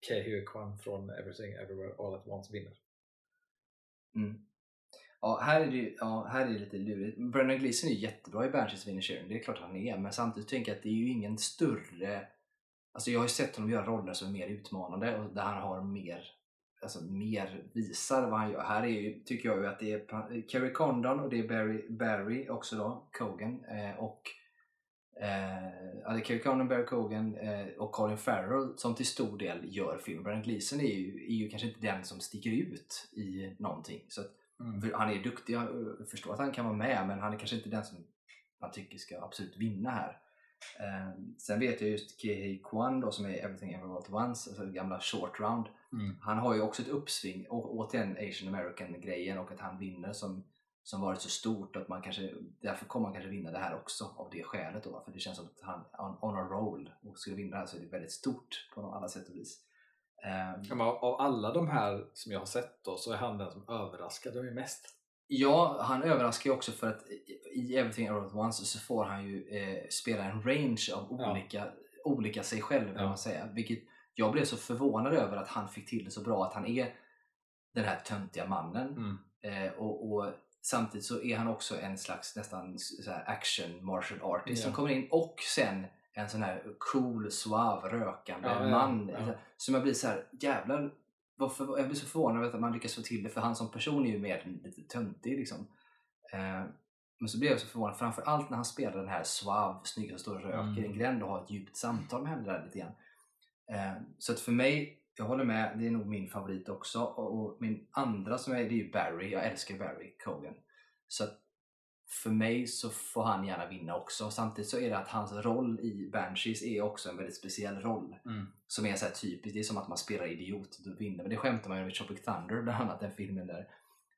Kei Kwan från Everything Everywhere All At Once vinner. Mm. Ja, här är det, ja, här är det lite lurigt. Brennan Gleeson är jättebra i Banshees Inisherin, det är klart han är. Men samtidigt tänker jag att det är ju ingen större... Alltså jag har ju sett honom göra roller som är mer utmanande och där han har mer alltså mer visar vad han gör. Här är ju, tycker jag ju att det är Kerry Condon och det är Barry, Barry också då, Cogan eh, och eh, Kerry Condon, Barry Cogan eh, och Colin Farrell som till stor del gör filmen. Brian Gleeson är ju, är ju kanske inte den som sticker ut i någonting. Så att, för han är duktig, jag eh, förstår att han kan vara med men han är kanske inte den som man tycker ska absolut vinna här. Eh, sen vet jag just Kehei Kwan då som är Everything Everywhere All At Once, alltså gamla short round. Mm. Han har ju också ett uppsving, och återigen Asian American grejen och att han vinner som, som varit så stort att man kanske, därför kommer han kanske vinna det här också av det skälet då. För det känns som att han on, on a roll och skulle vinna det här så är det väldigt stort på alla sätt och vis. Eh, Ja, av alla de här som jag har sett då, så är han den som överraskade mig mest. Ja, han överraskar ju också för att i Everything All At Once så får han ju eh, spela en range av Ja. olika, olika sig själv kan Ja. man säga. Vilket jag blev så förvånad över att han fick till det så bra att han är den här töntiga mannen. Mm. Eh, och, och samtidigt så är han också en slags nästan action martial artist Ja. som kommer in och sen en sån här cool, suave, rökande Ja, ja, man. ja. Som jag blir så här, jävlar, varför, jag blir så förvånad över att man lyckas få till det för han som person är ju mer lite töntig liksom. Eh, men så blev jag så förvånad, framförallt när han spelar den här suave, snygga, som står och röker Mm. i en gränd och har ett djupt samtal med henne där lite grann. Eh, så att för mig, jag håller med, det är nog min favorit också. Och, min andra som är, det är ju Barry, jag älskar Barry Cogan. Så att för mig så får han gärna vinna också. Samtidigt så är det att hans roll i Banshees är också en väldigt speciell roll. Mm. Som är så här typiskt, det är som att man spelar idiot och vinner. Men det skämtar man ju med Tropic Thunder, bland annat den filmen där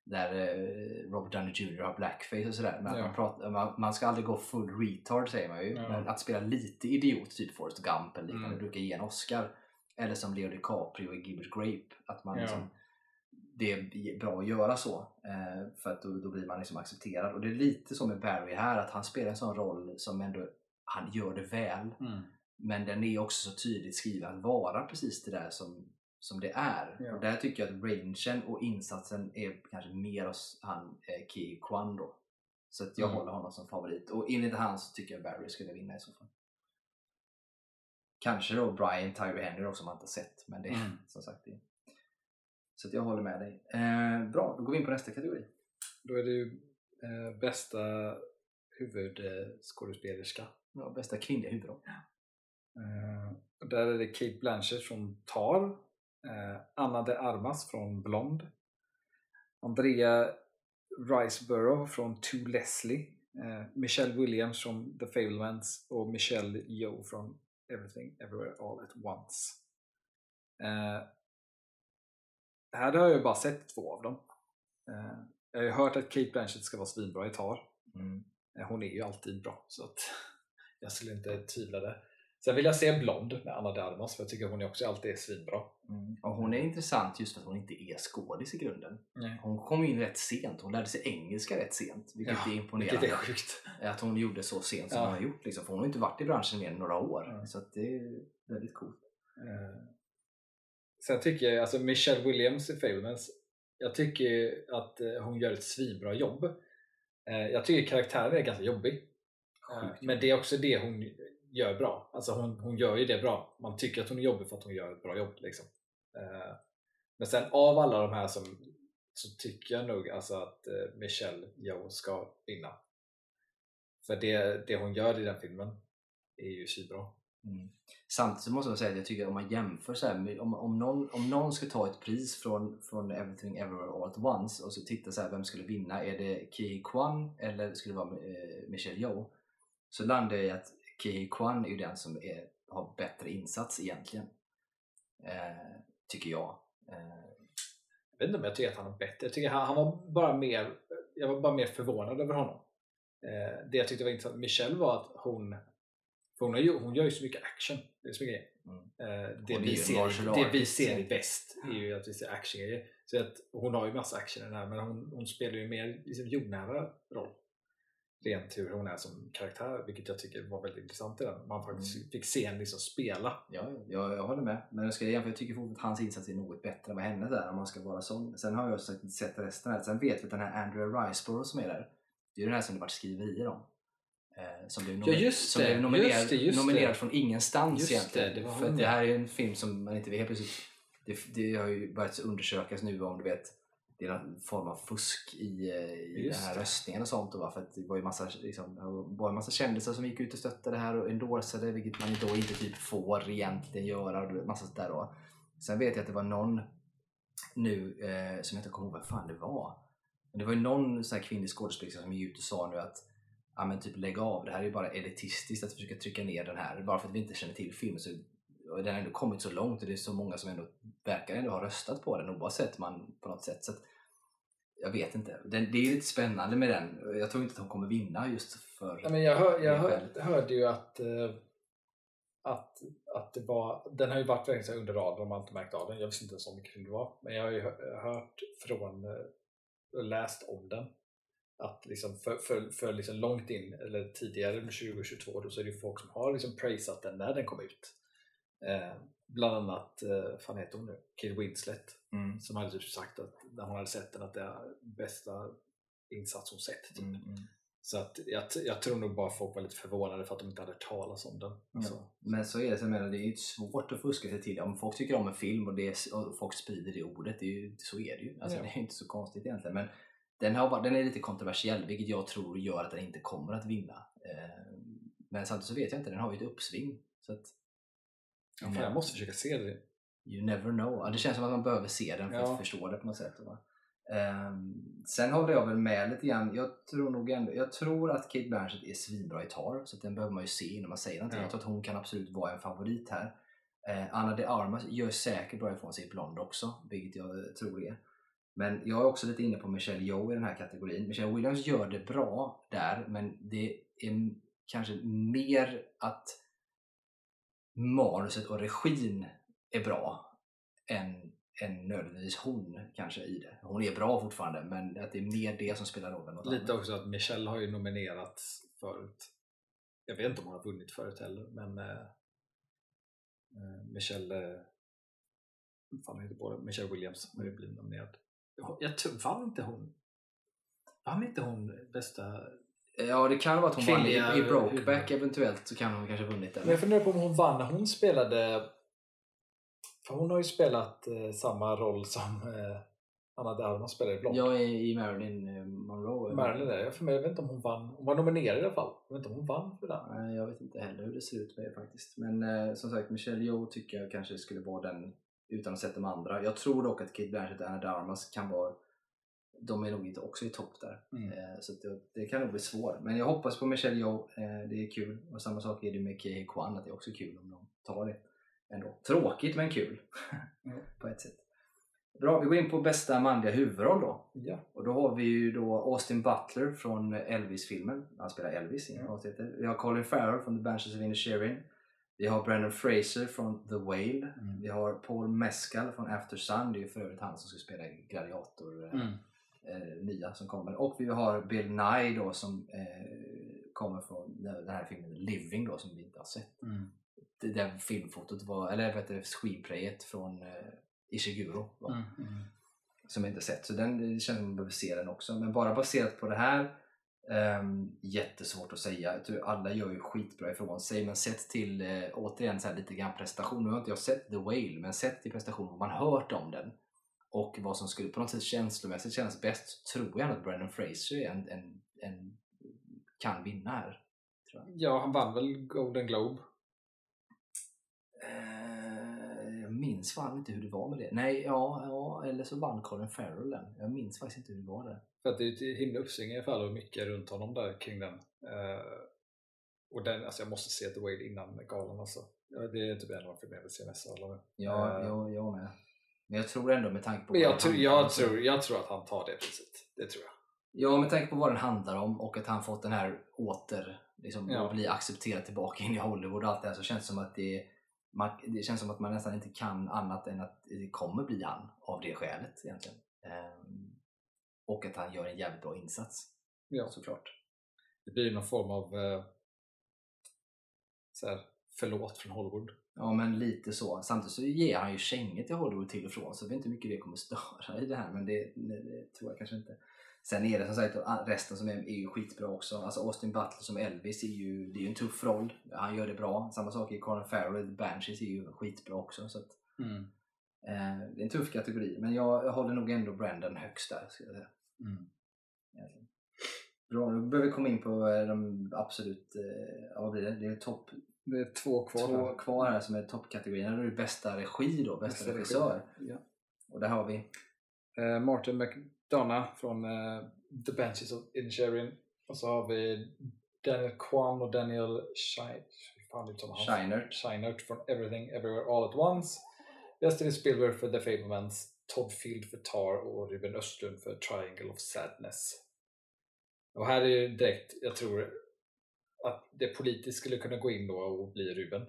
där eh, Robert Downey Jr har blackface och sådär. Men att Ja. man, pratar, man, man ska aldrig gå full retard säger man ju. Ja. Men att spela lite idiot, typ Forrest Gump eller liknande, Mm. brukar ge en Oscar. Eller som Leo DiCaprio i Gibbet Grape. Att man Ja. liksom, det är bra att göra så. Eh, för att då, då blir man liksom accepterad. Och det är lite så med Barry här, att han spelar en sån roll som ändå, han gör det väl. Mm. Men den är också så tydligt skriven att vara precis det där som, som det är. Ja. Och där tycker jag att rangen och insatsen är kanske mer hos han eh, Ki Kwan då. Så att jag Mm. håller honom som favorit. Och enligt han så tycker jag Barry skulle vinna i så fall. Kanske då Brian Tyree Henry också som man inte har sett. Men det är Mm. <laughs> som sagt det. Så att jag håller med dig. Eh, bra, då går vi in på nästa kategori. Då är det ju eh, bästa huvudskådespelerska. Ja, bästa kvinnliga huvudroll. Eh, där är det Kate Blanchett från Tar, Anna de Armas från Blond, Andrea Riceborough från To Leslie, eh, Michelle Williams från The Fablemans och Michelle Yeoh från Everything Everywhere All At Once. Eh, här har jag ju bara sett två av dem. Eh, jag har ju hört att Kate Blanchett ska vara svinbra i Tar. Mm. Eh, Hon är ju alltid bra, så att <laughs> jag skulle inte tvivla där. Sen vill jag se Blond med Anna de Armas, för jag tycker hon är också alltid är svinbra. Mm. Och hon är intressant just för att hon inte är skådis i grunden. Nej. Hon kom in rätt sent, hon lärde sig engelska rätt sent. Vilket Ja, är imponerande. Vilket är sjukt. Att hon gjorde så sent som Ja. hon har gjort. Liksom. För hon har inte varit i branschen mer än några år. Ja. Så det är väldigt coolt. Eh, Sen tycker jag, alltså Michelle Williams i Fablemans, jag tycker att eh, hon gör ett svinbra jobb. Eh, Jag tycker karaktären är ganska jobbig. Sjukt Men det är också det hon gör bra. Alltså hon, hon gör ju det bra. Man tycker att hon är jobbig för att hon gör ett bra jobb. Liksom. Eh, Men sen av alla de här som, så tycker jag nog alltså att eh, Michelle Yeoh ska vinna. För det, det hon gör i den filmen är ju svinbra. Mm. Samtidigt så måste jag säga att jag tycker att om man jämför så här, om, om, någon, om någon ska ta ett pris från, från Everything Everywhere All At Once och så titta så här, vem skulle vinna? Är det Ki Kwan eller skulle det vara eh, Michelle Yeoh? Så landar jag i att Ki Kwan är ju den som är, har bättre insats egentligen. Eh, tycker jag. Eh, Jag vet inte om jag tycker att han var bättre. Jag tycker han, han var bara mer jag var bara mer förvånad över honom. Eh, det jag tyckte var intressant med Michelle var att hon för hon, ju, hon gör ju så mycket action. Det är så mycket Mm. eh, det, är vi ser, det vi ser i väst är ju att vi ser actiongrejer. Så att hon har ju massa action i den här men hon, hon spelar ju mer liksom, jordnära roll. Rent hur hon är som karaktär, vilket jag tycker var väldigt intressant i den. Man faktiskt Mm. fick se henne liksom spela. Ja, jag, jag håller med. Men jag, ska jämföra, jag tycker att hans insats är något bättre än vad hennes är om man ska vara sån. Sen har jag inte sett resten här. Sen vet vi att den här Andrea Riceborough som är där, det är ju den här som det varit skriverier om. Eh, som blev, Ja, just som det, blev nominerad, just det, just nominerad det. från ingenstans Just egentligen. det, det För det ja. här är en film som man inte vet helt plötsligt. Det, det har ju börjat undersökas nu om du vet det är någon form av fusk i, eh, i den här det. röstningen och sånt. Va? för att det var ju massa, liksom, var en massa kändisar som gick ut och stöttade det här och endorsade, vilket man då inte typ får egentligen göra. Och massa sånt där då. Sen vet jag att det var någon nu, eh, som jag inte kommer ihåg vad fan det var. Men det var ju någon sån här kvinnlig skådespelerska som gick ut och sa nu att ja, men typ lägg av, det här är ju bara elitistiskt att försöka trycka ner den här. Bara för att vi inte känner till filmen så och den har ändå kommit så långt och det är så många som ändå verkar ändå ha röstat på den oavsett man på något sätt. Så att, jag vet inte. Den, det är lite spännande med den. Jag tror inte att hon kommer vinna just för... Ja, men jag hör, jag hör, hörde ju att, eh, att, att det var, den har ju varit väldigt under radarn om man inte märkt av den. Jag visste inte ens om film det var. Men jag har ju hö- hört från, eh, och läst om den. Att liksom för, för, för liksom långt in, eller tidigare med 2022, då så är det ju folk som har liksom praisat den när den kom ut. Eh, bland annat, eh, fan heter hon nu? Kate Winslet. Mm. Som hade typ sagt att när hon hade sett den att det är bästa insats hon sett. Typ. Mm, mm. Så att jag, jag tror nog bara folk var lite förvånade för att de inte hade hört talas om den. Alltså, Men så är det, så menar, det är ju svårt att fuska sig till. Om folk tycker om en film och, det och folk sprider det ordet, det är ju, så är det ju. Alltså. Det är inte så konstigt egentligen. Men den, har, den är lite kontroversiell, vilket jag tror gör att den inte kommer att vinna. Eh, Men samtidigt så vet jag inte, den har ju ett uppsving. Så att, ja, fan, jag måste försöka se det. You never know. Ja, det känns som att man behöver se den för Ja. att förstå det på något sätt. Va? Ehm, sen håller jag väl med lite grann. Jag tror nog ändå, jag tror att Kate Blanchett är svinbra i Tar, så den behöver man ju se innan man säger någonting. Ja. Jag tror att hon kan absolut vara en favorit här. Eh, Anna de Armas gör säkert bra ifrån sig i Blond också, vilket jag eh, tror är. Men jag är också lite inne på Michelle Yeoh i den här kategorin. Michelle Williams gör det bra där, men det är kanske mer att manuset och regin är bra än, än nödvändigtvis hon kanske i det. Hon är bra fortfarande men att det är mer det som spelar roll än något Lite annat. också att Michelle har ju nominerats förut. Jag vet inte om hon har vunnit förut heller, men eh, eh, Michelle eh, fan heter båda? Michelle Williams har ju blivit nominerad. Jag, jag vann inte hon vann inte hon bästa Ja det kan vara att hon vann i, Kvinnliga i Brokeback huvud. eventuellt så kan hon kanske ha vunnit den. Men jag funderar på om hon vann när hon spelade för hon har ju spelat eh, samma roll som eh, Anna de Armas spelade i Blond. Jag är i Marilyn eh, Monroe. Marilyn är jag för mig, jag vet inte om hon vann. Hon var nominerad i alla fall. Jag vet inte om hon vann för den. Nej, jag vet inte heller hur det ser ut med det faktiskt. Men eh, som sagt, Michelle Yeoh tycker jag kanske skulle vara den utan att sett de andra. Jag tror dock att Kate Blanchett och Anna de Armas kan vara de är nog inte också i topp där. Mm. Eh, Så det, det kan nog bli svårt. Men jag hoppas på Michelle Yeoh. Eh, Det är kul. Och samma sak är det med Kei Kwan. Att det är också kul om de tar det. Ändå. Tråkigt men kul. Mm. <laughs> på ett sätt. Bra, vi går in på bästa manliga huvudroll då. Ja. Och då har vi ju då Austin Butler från Elvis-filmen. Han spelar Elvis, inga Mm. Vi har Colin Farrell från The Banshees of Inisherin. Vi har Brendan Fraser från The Whale. Mm. Vi har Paul Mescal från After Sun. Det är ju för övrigt han som ska spela Gladiator eh, Mm. Eh, nya som kommer. Och vi har Bill Nye då som eh, kommer från den här filmen Living då som vi inte har sett. Mm. Det där filmfotot var, eller heter det, screenplayet från eh, Ishiguro? Mm. Mm. som jag inte sett. Så den, det känns som att man behöver se den också. Men bara baserat på det här ehm, jättesvårt att säga. Alla gör ju skitbra ifrån sig men sett till eh, återigen så lite grann prestation. Nu har inte jag sett The Whale men sett till prestation man hört om den och vad som skulle på något sätt känslomässigt kännas bäst så tror jag att Brendan Fraser är en, en, en, kan vinna här. Ja, han vann väl Golden Globe? Eh, jag minns fan inte hur det var med det. Nej, ja, ja eller så vann Colin Farrell den. Jag minns faktiskt inte hur det var där. För att det är ett himla uppsving i alla fall och mycket runt honom där kring den. Eh, och den, alltså jag måste se The Whale innan galan alltså. Det är typ en av de filmer jag vill se nästa alla Ja, Eh. jag, jag med. Men jag tror ändå med tanke på Men jag, tror, jag, tror, jag tror att han tar det priset. Det tror jag. Ja, med tanke på vad den handlar om och att han fått den här åter, liksom, Ja. bli accepterad tillbaka in i Hollywood och allt det här så känns det som att det, man, det känns som att man nästan inte kan annat än att det kommer bli han av det skälet egentligen. Ehm, och att han gör en jävligt bra insats. Ja. Såklart. Det blir någon form av eh, så här, förlåt från Hollywood. Ja, men lite så. Samtidigt så ger han ju kängor till Hollywood till och från så jag vet inte hur mycket det kommer <laughs> störa i det här men det, det, tror jag kanske inte. Sen är det som sagt att resten som är, är ju skitbra också. Alltså Austin Butler som Elvis är ju, det är ju en tuff roll. Han gör det bra. Samma sak i Colin Farrell, Banshees är ju skitbra också. Så att, eh, det är en tuff kategori men jag, jag håller nog ändå Brandon högst där. Ska jag säga. Mm. Bra, nu börjar vi komma in på eh, de absolut, eh, vad blir det? Det är topp Det är två kvar. två här. kvar här som är toppkategorierna. Då är det bästa regi då, bästa, Bästa regi. regissör. Ja. Och där har vi Eh, Martin McDonough från eh, The Benches of Inisherin. Och så har vi Daniel Kwan och Daniel? Scheinert. Scheinert från Everything Everywhere All At Once. Justin Spielberg för The Fablemans. Todd Field för Tar och Ruben Östlund för Triangle of Sadness. Och här är ju direkt, jag tror att det politiskt skulle kunna gå in då och bli Ruben.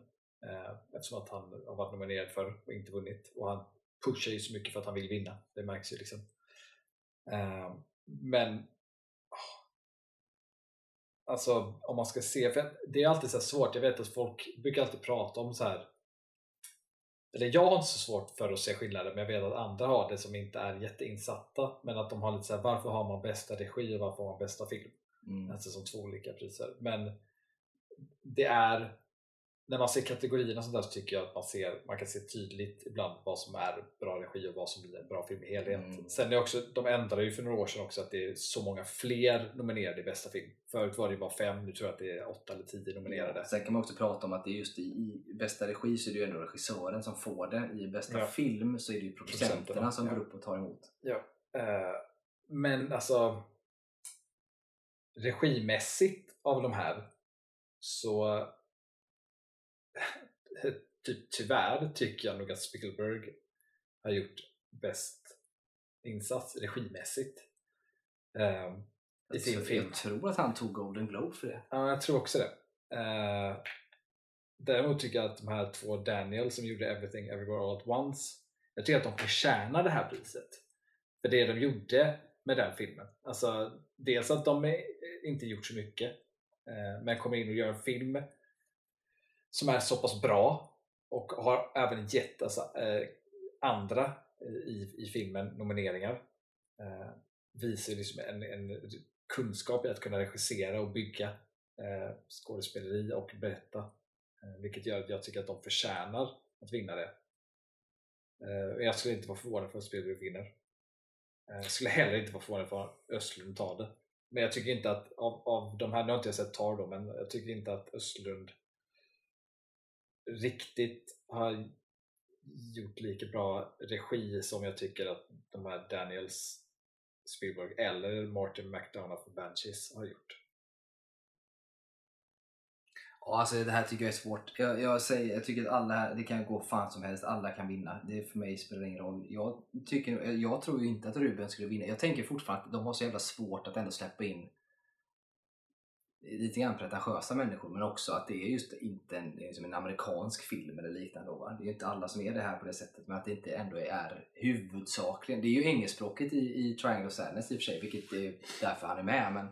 Eh, eftersom att han har varit nominerad för och inte vunnit. Och han pushar ju så mycket för att han vill vinna. Det märks ju liksom. Eh, men oh, Alltså om man ska se, för det är alltid så här svårt. Jag vet att folk brukar alltid prata om så här. Eller jag har inte så svårt för att se skillnader men jag vet att andra har det som inte är jätteinsatta. Men att de har lite så här, varför har man bästa regi och varför har man bästa film? Mm. Alltså som två olika priser. Men det är när man ser kategorierna sånt där så tycker jag att man, ser, man kan se tydligt ibland vad som är bra regi och vad som blir en bra film i helhet. Mm. Sen är också, de ändrade ju för några år sedan också att det är så många fler nominerade i bästa film. Förut var det bara fem, nu tror jag att det är åtta eller tio nominerade. Sen kan man också prata om att det är just i, i bästa regi så är det ju ändå regissören som får det. I bästa Ja. film så är det ju producenterna Producenterna, som ja. går upp och tar emot. Eh, men alltså regimässigt av de här så typ, tyvärr tycker jag nog att Spielberg har gjort bäst insats regimässigt eh, i sin Så film. Jag tror att han tog Golden Globe för det. Ja, jag tror också det. Eh, däremot tycker jag att de här två Daniel som gjorde Everything Everywhere All At Once jag tycker att de förtjänar det här priset. För det de gjorde med den filmen. Alltså, dels att de är, eh, inte gjort så mycket eh, men kommer in och gör en film som är så pass bra och har även gett alltså, eh, andra i, i filmen nomineringar. Eh, visar liksom en, en kunskap i att kunna regissera och bygga eh, skådespeleri och berätta. Eh, vilket gör att jag tycker att de förtjänar att vinna det. Eh, jag skulle inte vara förvånad för att Spielberg vinner. Jag skulle heller inte vara förvånad för Östlund tar det. Men jag tycker inte att av, av de här, nu har inte jag sett Tar då, men jag tycker inte att Östlund riktigt har gjort lika bra regi som jag tycker att de här Daniels Spielberg eller Martin McDonough för Banshees har gjort. Ja, alltså det här tycker jag är svårt. Jag, jag, säger, jag tycker att alla här, det kan gå fan som helst, alla kan vinna. Det för mig spelar ingen roll. Jag, tycker, jag tror ju inte att Ruben skulle vinna. Jag tänker fortfarande att de har så jävla svårt att ändå släppa in lite grann pretentiösa människor men också att det är just inte en, är liksom en amerikansk film eller liknande. Va? Det är ju inte alla som är det här på det sättet men att det inte ändå är huvudsakligen. Det är ju engelskspråket i, i Triangle of Sadness i och för sig vilket är därför han är med men,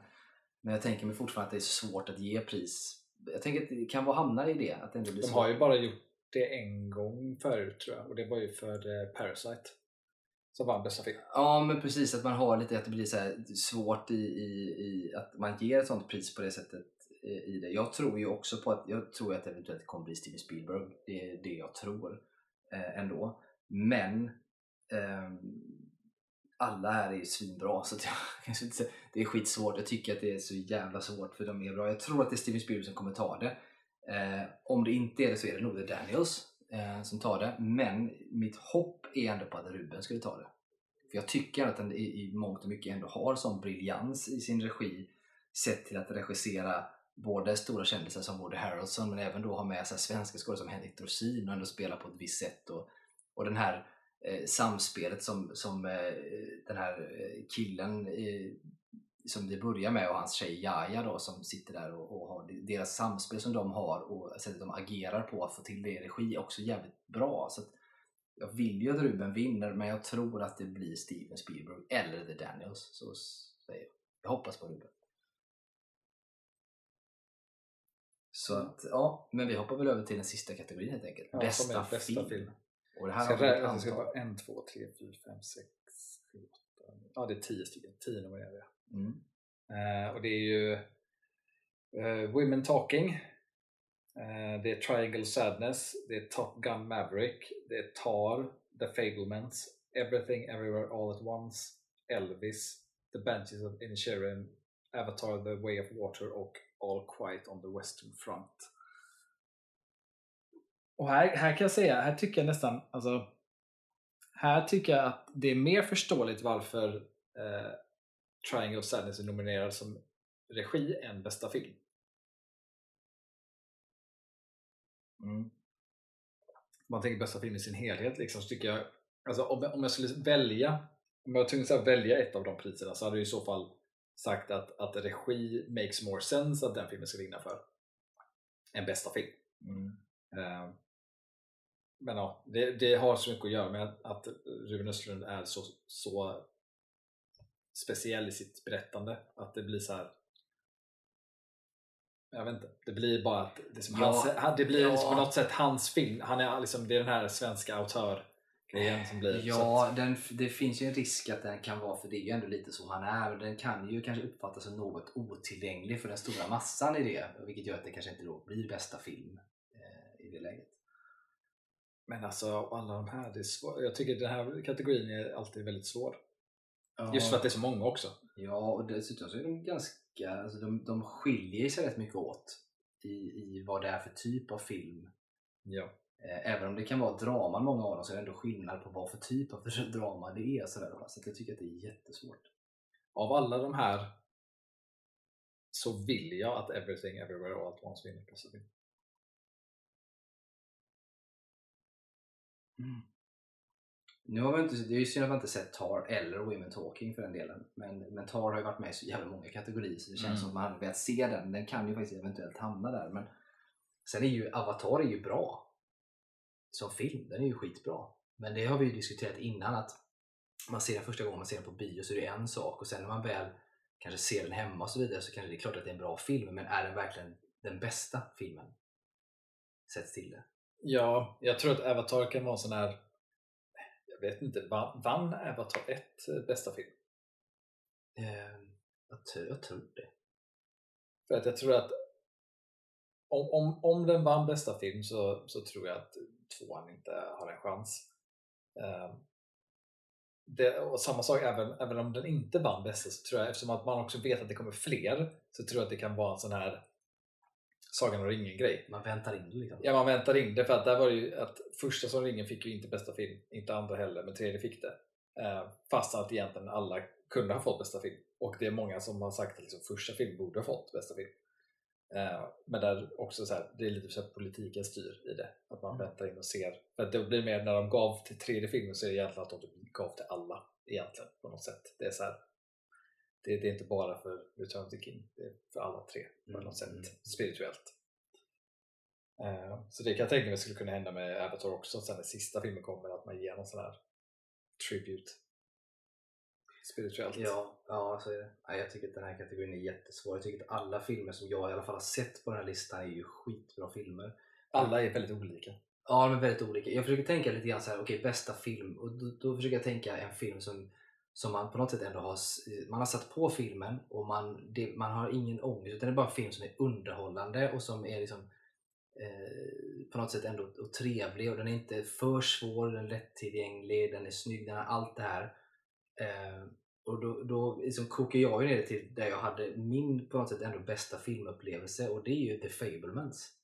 men jag tänker mig fortfarande att det är så svårt att ge pris. Jag tänker att det kan vara hamna i det. Att det ändå blir De har ju bara gjort det en gång förut tror jag och det var ju för eh, Parasite som vann bästa film. Ja men precis att man har lite att det blir så här svårt i, i, i att man ger ett sånt pris på det sättet eh, i det. Jag tror ju också på att jag tror att det eventuellt kommer bli Steven Spielberg. Det är det jag tror eh, ändå. Men ehm, alla här är ju svinbra så jag <laughs> kanske inte säger- det är skitsvårt. Jag tycker att det är så jävla svårt för de är bra. Jag tror att det är Steven Spielberg som kommer ta det. Eh, om det inte är det så är det nog The Daniels eh, som tar det. Men mitt hopp är ändå på att Ruben skulle ta det. För jag tycker att den i, i mångt och mycket ändå har sån briljans i sin regi sett till att regissera både stora kändisar som Woody Harrelson men även då ha med sig svenska skådespelare som Henrik Dorsin och ändå spela på ett visst sätt. Och, och den här eh, samspelet som, som eh, den här eh, killen eh, som det börjar med och hans tjej Jaja då som sitter där och, och har deras samspel som de har och sättet de agerar på att få till det i regi är också jävligt bra. Så jag vill ju att Ruben vinner men jag tror att det blir Steven Spielberg eller The Daniels. Så säger jag. Jag hoppas på Ruben. Så att, ja, men vi hoppar väl över till den sista kategorin helt enkelt. Ja, bästa, bästa film. film. Och det här Ska har vi ett räkna? Ska antal. bara en, två, tre, fyra, fem, sex, sju, åtta. Ja, det är tio stycken. Tio nominerade. Mm. Eh, och det är ju eh, Women Talking, eh, det är Triangle Sadness, det är Top Gun Maverick, det är Tar, The Fablements, Everything Everywhere All At Once, Elvis, The Banshees of Inisherin, Avatar The Way of Water och All Quiet on the Western Front. Och här, här kan jag säga, här tycker jag nästan, alltså här tycker jag att det är mer förståeligt varför eh, Triangle of Sadness är nominerad som regi än bästa film. Mm. Man tänker bästa film i sin helhet liksom, så tycker jag, alltså om, jag- om jag skulle välja, om jag var tvungen att välja ett av de priserna så hade jag i så fall sagt att, att regi makes more sense att den filmen ska vinna för än bästa film. Mm. Eh, Men ja, det, det har så mycket att göra med att, att Ruben Östlund är så, så speciell i sitt berättande att det blir så här. Jag vet inte, det blir bara att det, som Ja, hans, han- det blir ja. liksom på något sätt hans film. Han är liksom, det är den här svenska autörgrejen som blir. Ja, att, den, det finns ju en risk att den kan vara, för det är ju ändå lite så han är, och den kan ju kanske uppfattas som något otillgänglig för den stora massan i det, vilket gör att det kanske inte då blir bästa film eh, i det läget. men alltså alla de här, det är svår, jag tycker den här kategorin är alltid väldigt svår. Just för att det är så många också. Ja, och dessutom så är de ganska, alltså de, de skiljer sig rätt mycket åt i, i vad det är för typ av film. Ja. Eh, Även om det kan vara draman många av dem så är det ändå skillnad på vad för typ av <laughs> drama det är. Så att jag tycker att det är jättesvårt. Av alla de här så vill jag att Everything Everywhere All At Once vinner bästa film. Nu har vi inte, det är ju synd att man inte sett Tar eller Women Talking för den delen. Men, men Tar har ju varit med i så jävla många kategorier så det känns Mm. som att man hade velat se den. Den kan ju faktiskt eventuellt hamna där. Men sen är ju Avatar är ju bra. Som film, den är ju skitbra. Men det har vi ju diskuterat innan att man ser den första gången man ser den på bio så är det en sak och sen när man väl kanske ser den hemma och så vidare så kanske det är klart att det är en bra film men är den verkligen den bästa filmen? Sett till det. Ja, jag tror att Avatar kan vara en sån här vet inte, vann, vann Avatar 1 bästa film? Eh, jag, tror, jag tror det. För att jag tror att om, om, om den vann bästa film så, så tror jag att tvåan inte har en chans. Ehm, det, och samma sak även, även om den inte vann bästa så tror jag, eftersom att man också vet att det kommer fler, så tror jag att det kan vara en sån här Sagan om ringen-grej. Man väntar in det liksom. Ja, man väntar in det för att där var ju att första som ringen fick ju inte bästa film, inte andra heller, men tredje fick det. Eh, fast att egentligen alla kunde ha fått bästa film. Och det är många som har sagt att liksom första film borde ha fått bästa film. Eh, men där också så här, det är lite så att politiken styr i det. Att man Mm. väntar in och ser. För det blir mer när de gav till tredje filmen så är det egentligen att de typ gav till alla egentligen på något sätt. Det är så här, det, det är inte bara för Return of the King, det är för alla tre på Mm, något sätt mm. spirituellt. Eh, Så det kan jag tänka mig skulle kunna hända med Avatar också, sen när sista filmen kommer att man ger någon sån här tribute spirituellt. Ja, ja så är det. Ja, jag tycker att den här kategorin är jättesvår. Jag tycker att alla filmer som jag i alla fall har sett på den här listan är ju skitbra filmer. Alla är väldigt olika. Ja, de är väldigt olika. Jag försöker tänka lite grann så här, okej bästa film. Och då, då försöker jag tänka en film som, som man på något sätt ändå har, eh, man har satt på filmen och man, det, man har ingen ångest. Utan det är bara en film som är underhållande och som är liksom eh, på något sätt ändå och trevlig. Och den är inte för svår, den är lättillgänglig, den är snygg, den har allt det här. Eh, och då, då liksom kokar jag ju ner det till där jag hade min på något sätt ändå bästa filmupplevelse och det är ju The Fablemans.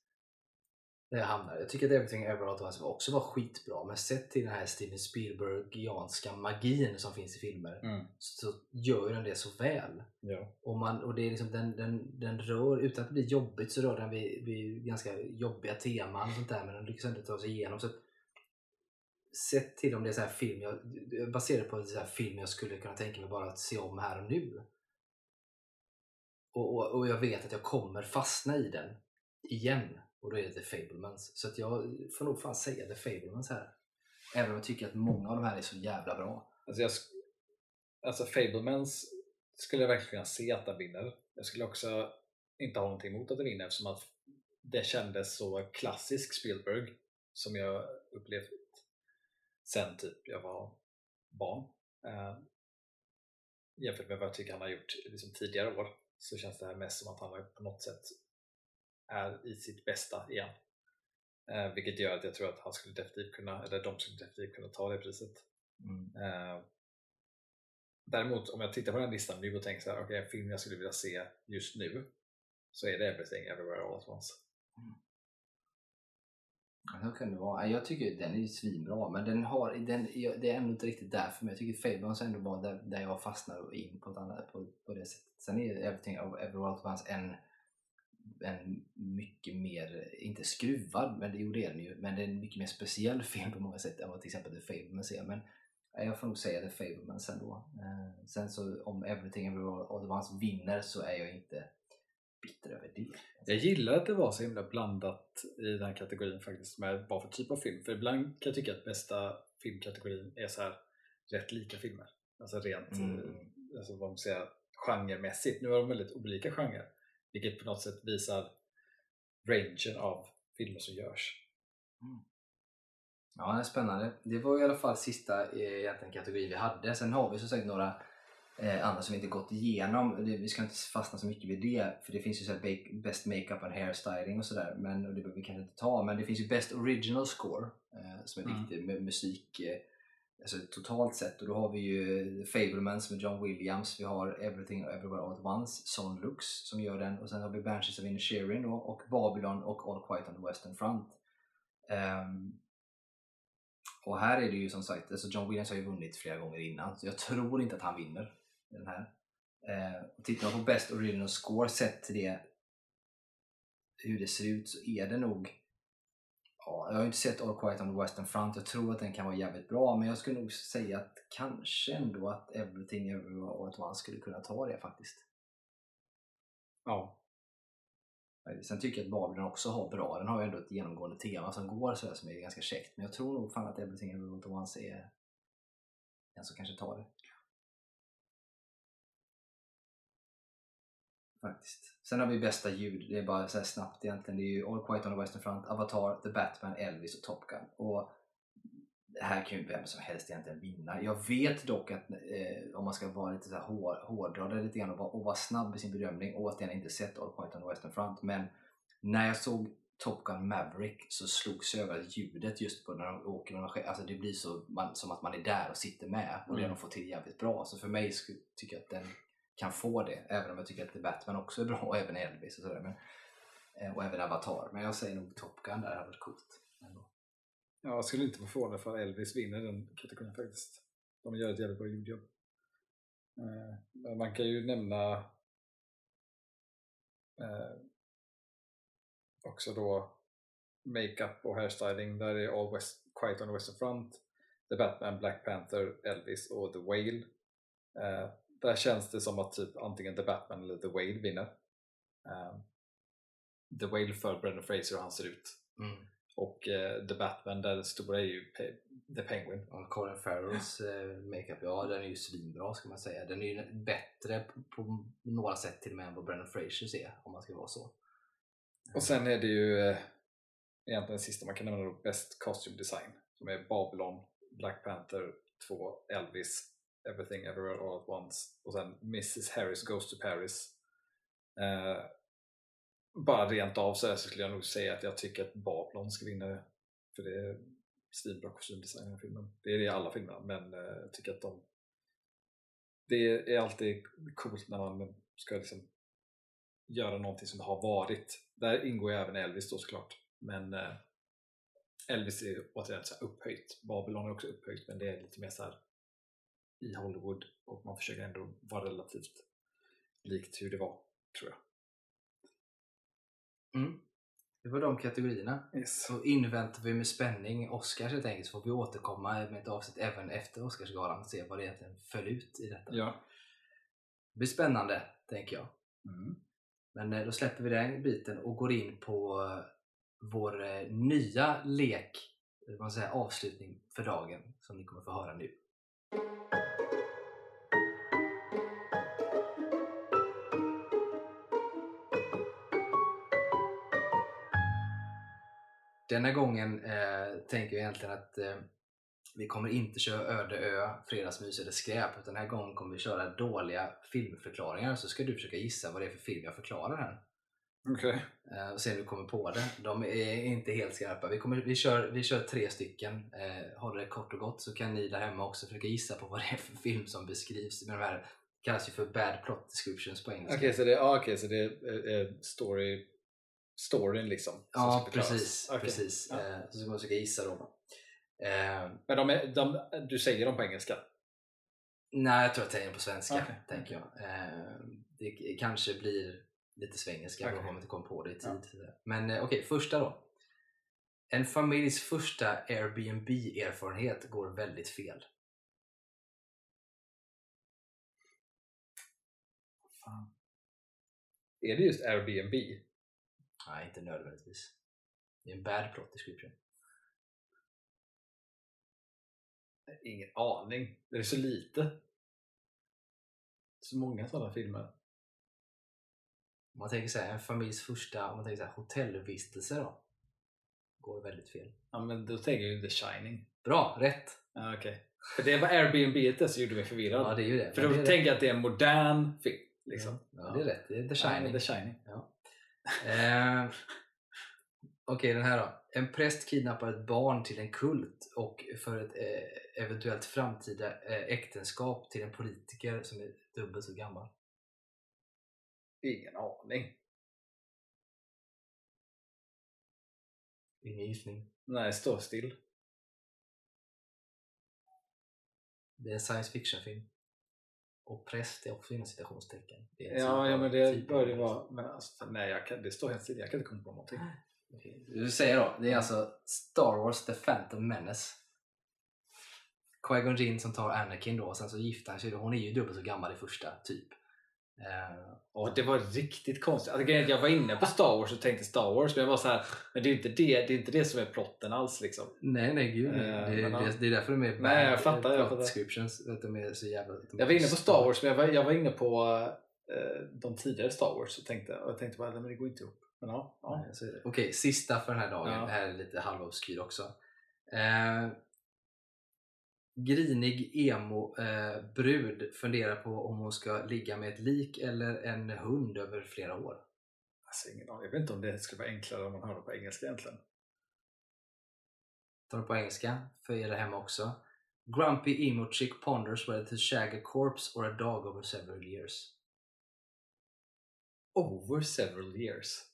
Där jag hamnar. Jag tycker att Everything Everywhere All At Once också var skitbra men sett till den här Steven Spielbergianska magin som finns i filmer Mm. så gör den det så väl. Ja. Och, man, och det är liksom, den, den, den rör, utan att det blir jobbigt så rör den vid, vid ganska jobbiga teman och sånt där men den lyckas ändå ta sig igenom. Så sett till om det är så här film, jag, baserat på en så här film jag skulle kunna tänka mig bara att se om här och nu. Och, och, och jag vet att jag kommer fastna i den igen. Och då är det The Fablemans. Så att jag får nog fan säga The Fablemans här. Även om jag tycker att många av de här är så jävla bra. Alltså, jag, sk- alltså Fablemans skulle jag verkligen kunna se att den vinner. Jag skulle också inte ha någonting emot att den vinner eftersom att det kändes så klassisk Spielberg som jag upplevt sen typ jag var barn. Eh, jämfört med vad jag tycker han har gjort liksom tidigare år så känns det här mest som att han har på något sätt är i sitt bästa igen. Eh, vilket gör att jag tror att han skulle definitivt kunna, eller de skulle definitivt kunna ta det priset. Mm. Eh, däremot om jag tittar på den listan nu och tänker så här, okej en film jag skulle vilja se just nu så är det Everything Everywhere All At Once. Ja, Så kan det vara. Jag tycker den är ju svinbra men den har, den, det är ändå inte riktigt där för mig. Jag tycker Fablemans ändå var där, där jag fastnar in på, ett annat, på, på det sättet. Sen är Everything Everywhere All At Once en, en mycket mer, inte skruvad, men det gjorde den ju, men det är en mycket mer speciell film på många sätt än vad till exempel The Fablemans är. Men ja, jag får nog säga The Fablemans ändå. Eh, sen så om Everything Everywhere All At Once vinner så är jag inte bitter över det. Jag gillar att det var så himla blandat i den här kategorin faktiskt med vad för typ av film. För ibland kan jag tycka att bästa filmkategorin är så här rätt lika filmer. Alltså rent Mm. eh, alltså vad man säger, genremässigt. Nu har de väldigt olika genrer. Vilket på något sätt visar rangen av filmer som görs. Ja, det är spännande. Det var i alla fall sista eh, egentligen kategorin vi hade. Sen har vi som sagt några eh, andra som vi inte gått igenom. Det, vi ska inte fastna så mycket vid det, för det finns ju så här Best Makeup and Hairstyling och sådär, men och det behöver vi kanske inte ta. Men det finns ju Best Original Score eh, som är Mm. viktigt med musik eh, alltså totalt sett. Och då har vi ju Fablemans med John Williams, vi har Everything Everywhere All At Once, Son Lux som gör den och sen har vi Banshees of Inisherin och Babylon och All Quiet on the Western Front. Um, och här är det ju som sagt, alltså John Williams har ju vunnit flera gånger innan, så jag tror inte att han vinner den här. Eh, och tittar man på Best Original Score sett till det, hur det ser ut, så är det nog Ja, jag har ju inte sett All Quiet on the Western Front, jag tror att den kan vara jävligt bra, men jag skulle nog säga att kanske ändå att Everything Everywhere All At Once skulle kunna ta det faktiskt. Ja, Sen tycker jag att Babylon också har bra, den har ju ändå ett genomgående tema som går sådär som är ganska käckt, men jag tror nog fan att Everything Everywhere All At Once är den som kanske tar det. Faktiskt. Sen har vi bästa ljud, det är bara så här snabbt egentligen. Det är ju All Quiet on the Western Front, Avatar, The Batman, Elvis och Top Gun. Och det här kan ju vem som helst egentligen vinna. Jag vet dock att eh, om man ska vara lite så här hår, hårdra det lite grann och vara, och vara snabb i sin bedömning, återigen inte sett All Quiet on the Western Front, men när jag såg Top Gun Maverick så slogs jag över ljudet just på när de åker med maskin. Alltså det blir så man, som att man är där och sitter med och det Mm. de får till jävligt bra. Så för mig skulle, tycker jag att den kan få det, även om jag tycker att The Batman också är bra och även Elvis och sådär. Men, eh, och även Avatar. Men jag säger nog Top Gun där, det hade varit coolt. Ändå. Ja, jag skulle inte vara förvånad för Elvis vinner den kategorin faktiskt. De gör ett jävligt bra ljudjobb. Eh, men man kan ju nämna eh, också då makeup och hairstyling. Där är All West, Quiet on the Western Front, The Batman, Black Panther, Elvis och The Whale. Eh, där känns det som att typ antingen The Batman eller The Whale vinner. Eh, The Whale för Brendan Fraser och han ser ut. Och eh, The Batman, där det stora är ju Pe- The Penguin. Och Colin Farrells eh, makeup, ja den är ju svinbra ska man säga. Den är ju bättre på, på några sätt till och med än vad Brendan Frasers är, om man ska vara så. Och sen är det ju eh, egentligen det sista man kan nämna då, Best Costume Design som är Babylon, Black Panther 2, Elvis, Everything Everywhere All At Once och sen Mrs Harris Goes to Paris. Eh, bara rent av så, här så skulle jag nog säga att jag tycker att Babylon ska vinna det. För det är svinbra kostymdesign i den här filmen. Det är det i alla filmer men eh, jag tycker att de det är alltid coolt när man ska liksom göra någonting som det har varit. Där ingår ju även Elvis då såklart. Men eh, Elvis är återigen så här upphöjt. Babylon är också upphöjt men det är lite mer så här i Hollywood och man försöker ändå vara relativt likt hur det var, tror jag. Mm. Det var de kategorierna. Yes. Så inväntar vi med spänning Oscars helt enkelt så får vi återkomma med ett avsnitt även efter Oscarsgalan och se vad det egentligen föll ut i detta. Ja. Det blir spännande, tänker jag. Mm. Men eh, då släpper vi den biten och går in på eh, vår eh, nya lek, man säger, avslutning för dagen som ni kommer få höra nu. Denna gången eh, tänker jag egentligen att eh, vi kommer inte köra öde ö, fredagsmys eller skräp. Utan den här gången kommer vi köra dåliga filmförklaringar. Så ska du försöka gissa vad det är för film jag förklarar här. Okej. Eh, och se om du kommer på det. De är inte helt skarpa. Vi, kommer, vi, kör, vi kör tre stycken. Eh, håller det kort och gott så kan ni där hemma också försöka gissa på vad det är för film som beskrivs. Men de här kallas ju för bad plot descriptions på engelska. Okej, så det, ah, okay, så det är eh, story, storyn liksom? som Ja, precis. Okej. precis. Ja. Eh, så ska man försöka gissa då. Eh, Men de är, de, du säger dem på engelska? Nej, jag tror att jag är på svenska. Okej, tänker jag. Eh, det kanske blir lite svengelska Okej. om man inte kommer på det i Ja. tid. Men eh, okej, första då. En familjs första Airbnb-erfarenhet går väldigt fel. Fan. Är det just Airbnb? Nej, inte nödvändigtvis. Det är en bad plot description. Ingen aning. Det är så lite. Så många sådana filmer. Om man tänker så här, en familjs första om man tänker så här, hotellvistelse då. Går väldigt fel. Ja, men då tänker jag ju The Shining. Bra, rätt! Ja, okej. För det var Airbnb det som gjorde mig förvirrad. Ja, det är ju det. För då tänker jag att det är en modern film. Liksom. Ja, det är rätt. Det är The Ja, Shining. The Shining. Eh, Okej, den här då. En präst kidnappar ett barn till en kult och för ett eh, eventuellt framtida eh, äktenskap till en politiker som är dubbelt så gammal. Ingen aning. Ingen gissning. Nej, stå still. Det är en science fiction-film. Och präst är också inom citationstecken. En typ Ja, ja men det typ bör det vara. Men alltså, nej, jag kan, det står helt still. Jag kan inte komma på någonting. Du säger då, det är alltså Star Wars The Phantom Menace. Qui-Gon Jinn som tar Anakin då, och sen så gifter han sig. Hon är ju dubbelt så gammal i första, typ. Eh, Och det var riktigt konstigt. Alltså, jag var inne på Star Wars och tänkte Star Wars, men jag var så här, men det är inte det, det, är inte det som är plotten alls. Liksom. nej, nej, gud nej. Eh, det, det, det är därför de är Nej, jag fattar, jag fattar. descriptions. Att de är så jävla... de Jag var inne på Star Wars, men jag var, jag var inne på eh, de tidigare Star Wars och tänkte, och jag tänkte bara, men det går inte ihop. Men ja, ja. Okej, sista för den här dagen. Ja. Det här är lite halvobskyr också. Eh, grinig emo-brud funderar på om hon ska ligga med ett lik eller en hund över flera år. Alltså, ingen aning. Jag vet inte om det skulle vara enklare om man hörde på engelska egentligen. tar det på engelska för er där hemma också. Grumpy emo chick ponders whether to shag a corpse or a dog over several years. Over several years.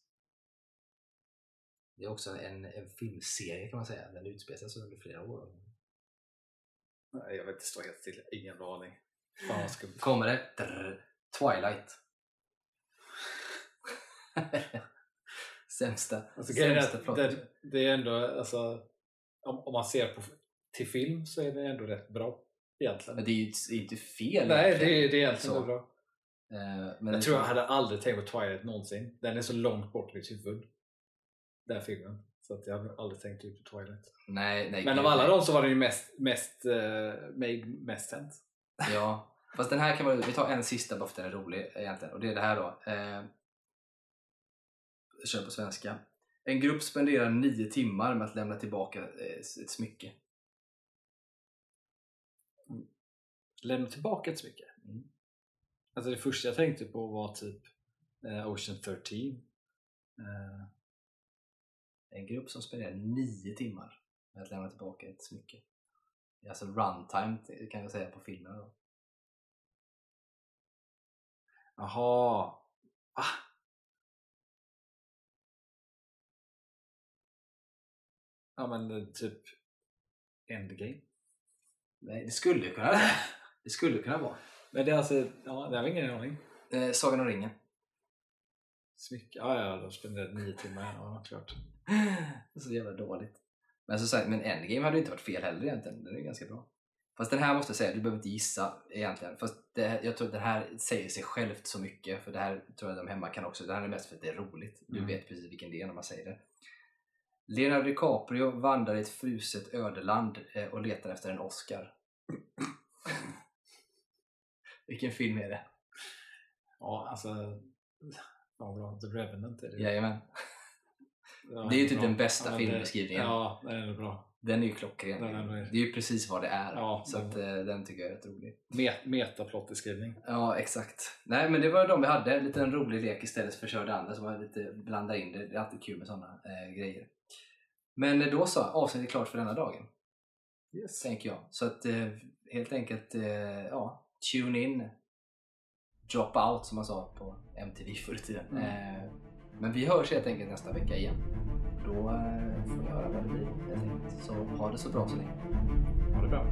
Det är också en, en filmserie kan man säga. Den utspelar sig under flera år. Nej, jag vet inte, stå helt still. Ingen aning. Fan vad skumt. Kommer det? Drr, Twilight. Sämsta, Alltså, är sämsta plotten. det, det är ändå, alltså, om, om man ser på till film så är det ändå rätt bra. Egentligen. Men det är ju inte- fel Nej, det, är- det är egentligen Så. bra. Eh, men Jag tror jag hade aldrig tänkt på Twilight någonsin. Den är så långt bort i mitt huvud. Den filmen. Så att jag hade aldrig tänkt ut på Twilight. Nej, nej, Men av alla dem så var den ju mest, mest, uh, mest sense. Ja, fast den här kan vara, vi tar en sista bara för att den är rolig egentligen. Och det är det här då. Eh, jag kör på svenska. En grupp spenderar nio timmar med att lämna tillbaka eh, ett smycke. Lämna tillbaka ett smycke. Mm. Alltså det första jag tänkte på var typ eh, Ocean 13. Eh, En grupp som spenderar nio timmar med att lämna tillbaka ett smycke. Alltså runtime kan jag säga på filmen. Då. Jaha. Ah. Ja men eh, typ Endgame. Nej, det skulle kunna vara. <laughs> Det skulle kunna vara. Men det är alltså, ja det har ingen aning. Eh, Sagan om ringen. Smycke, ja ja, de spenderade nio timmar, ja klart. Så jävla dåligt. Men som sagt, men Endgame hade ju inte varit fel heller egentligen. Den är ganska bra. Fast den här måste jag säga, du behöver inte gissa egentligen. Fast det, jag tror att den här säger sig självt så mycket. För det här tror jag de hemma kan också. Det här är mest för att det är roligt. Du Mm. vet precis vilken det är när man säger det. Leonardo DiCaprio vandrar i ett fruset ödeland eh, och letar efter en Oscar. <clears throat> vilken film är det? Ja, alltså... Vad bra. The Revenant är det. Jajamän. Ja, Det är ju typ bra. den bästa men filmbeskrivningen. Det, ja, den är bra. Den är ju klockren. Är- Det är ju precis vad det är. Ja, så att, eh, den tycker jag är rätt rolig. Met, metaplotbeskrivning. Ja, exakt. Nej, men det var de vi hade. En liten rolig lek istället för att köra det andra. Så var lite blanda in det. Det är alltid kul med sådana eh, grejer. Men eh, då så, avsnittet är klart för denna dagen. Yes. Tänker jag. Så att eh, helt enkelt, eh, ja, tune in. Drop out som man sa på MTV förr i tiden. Mm. Eh, men vi hörs helt enkelt nästa vecka igen. Då eh, får ni höra vad det blir helt enkelt. Så ha det så bra så länge. Ha det bra.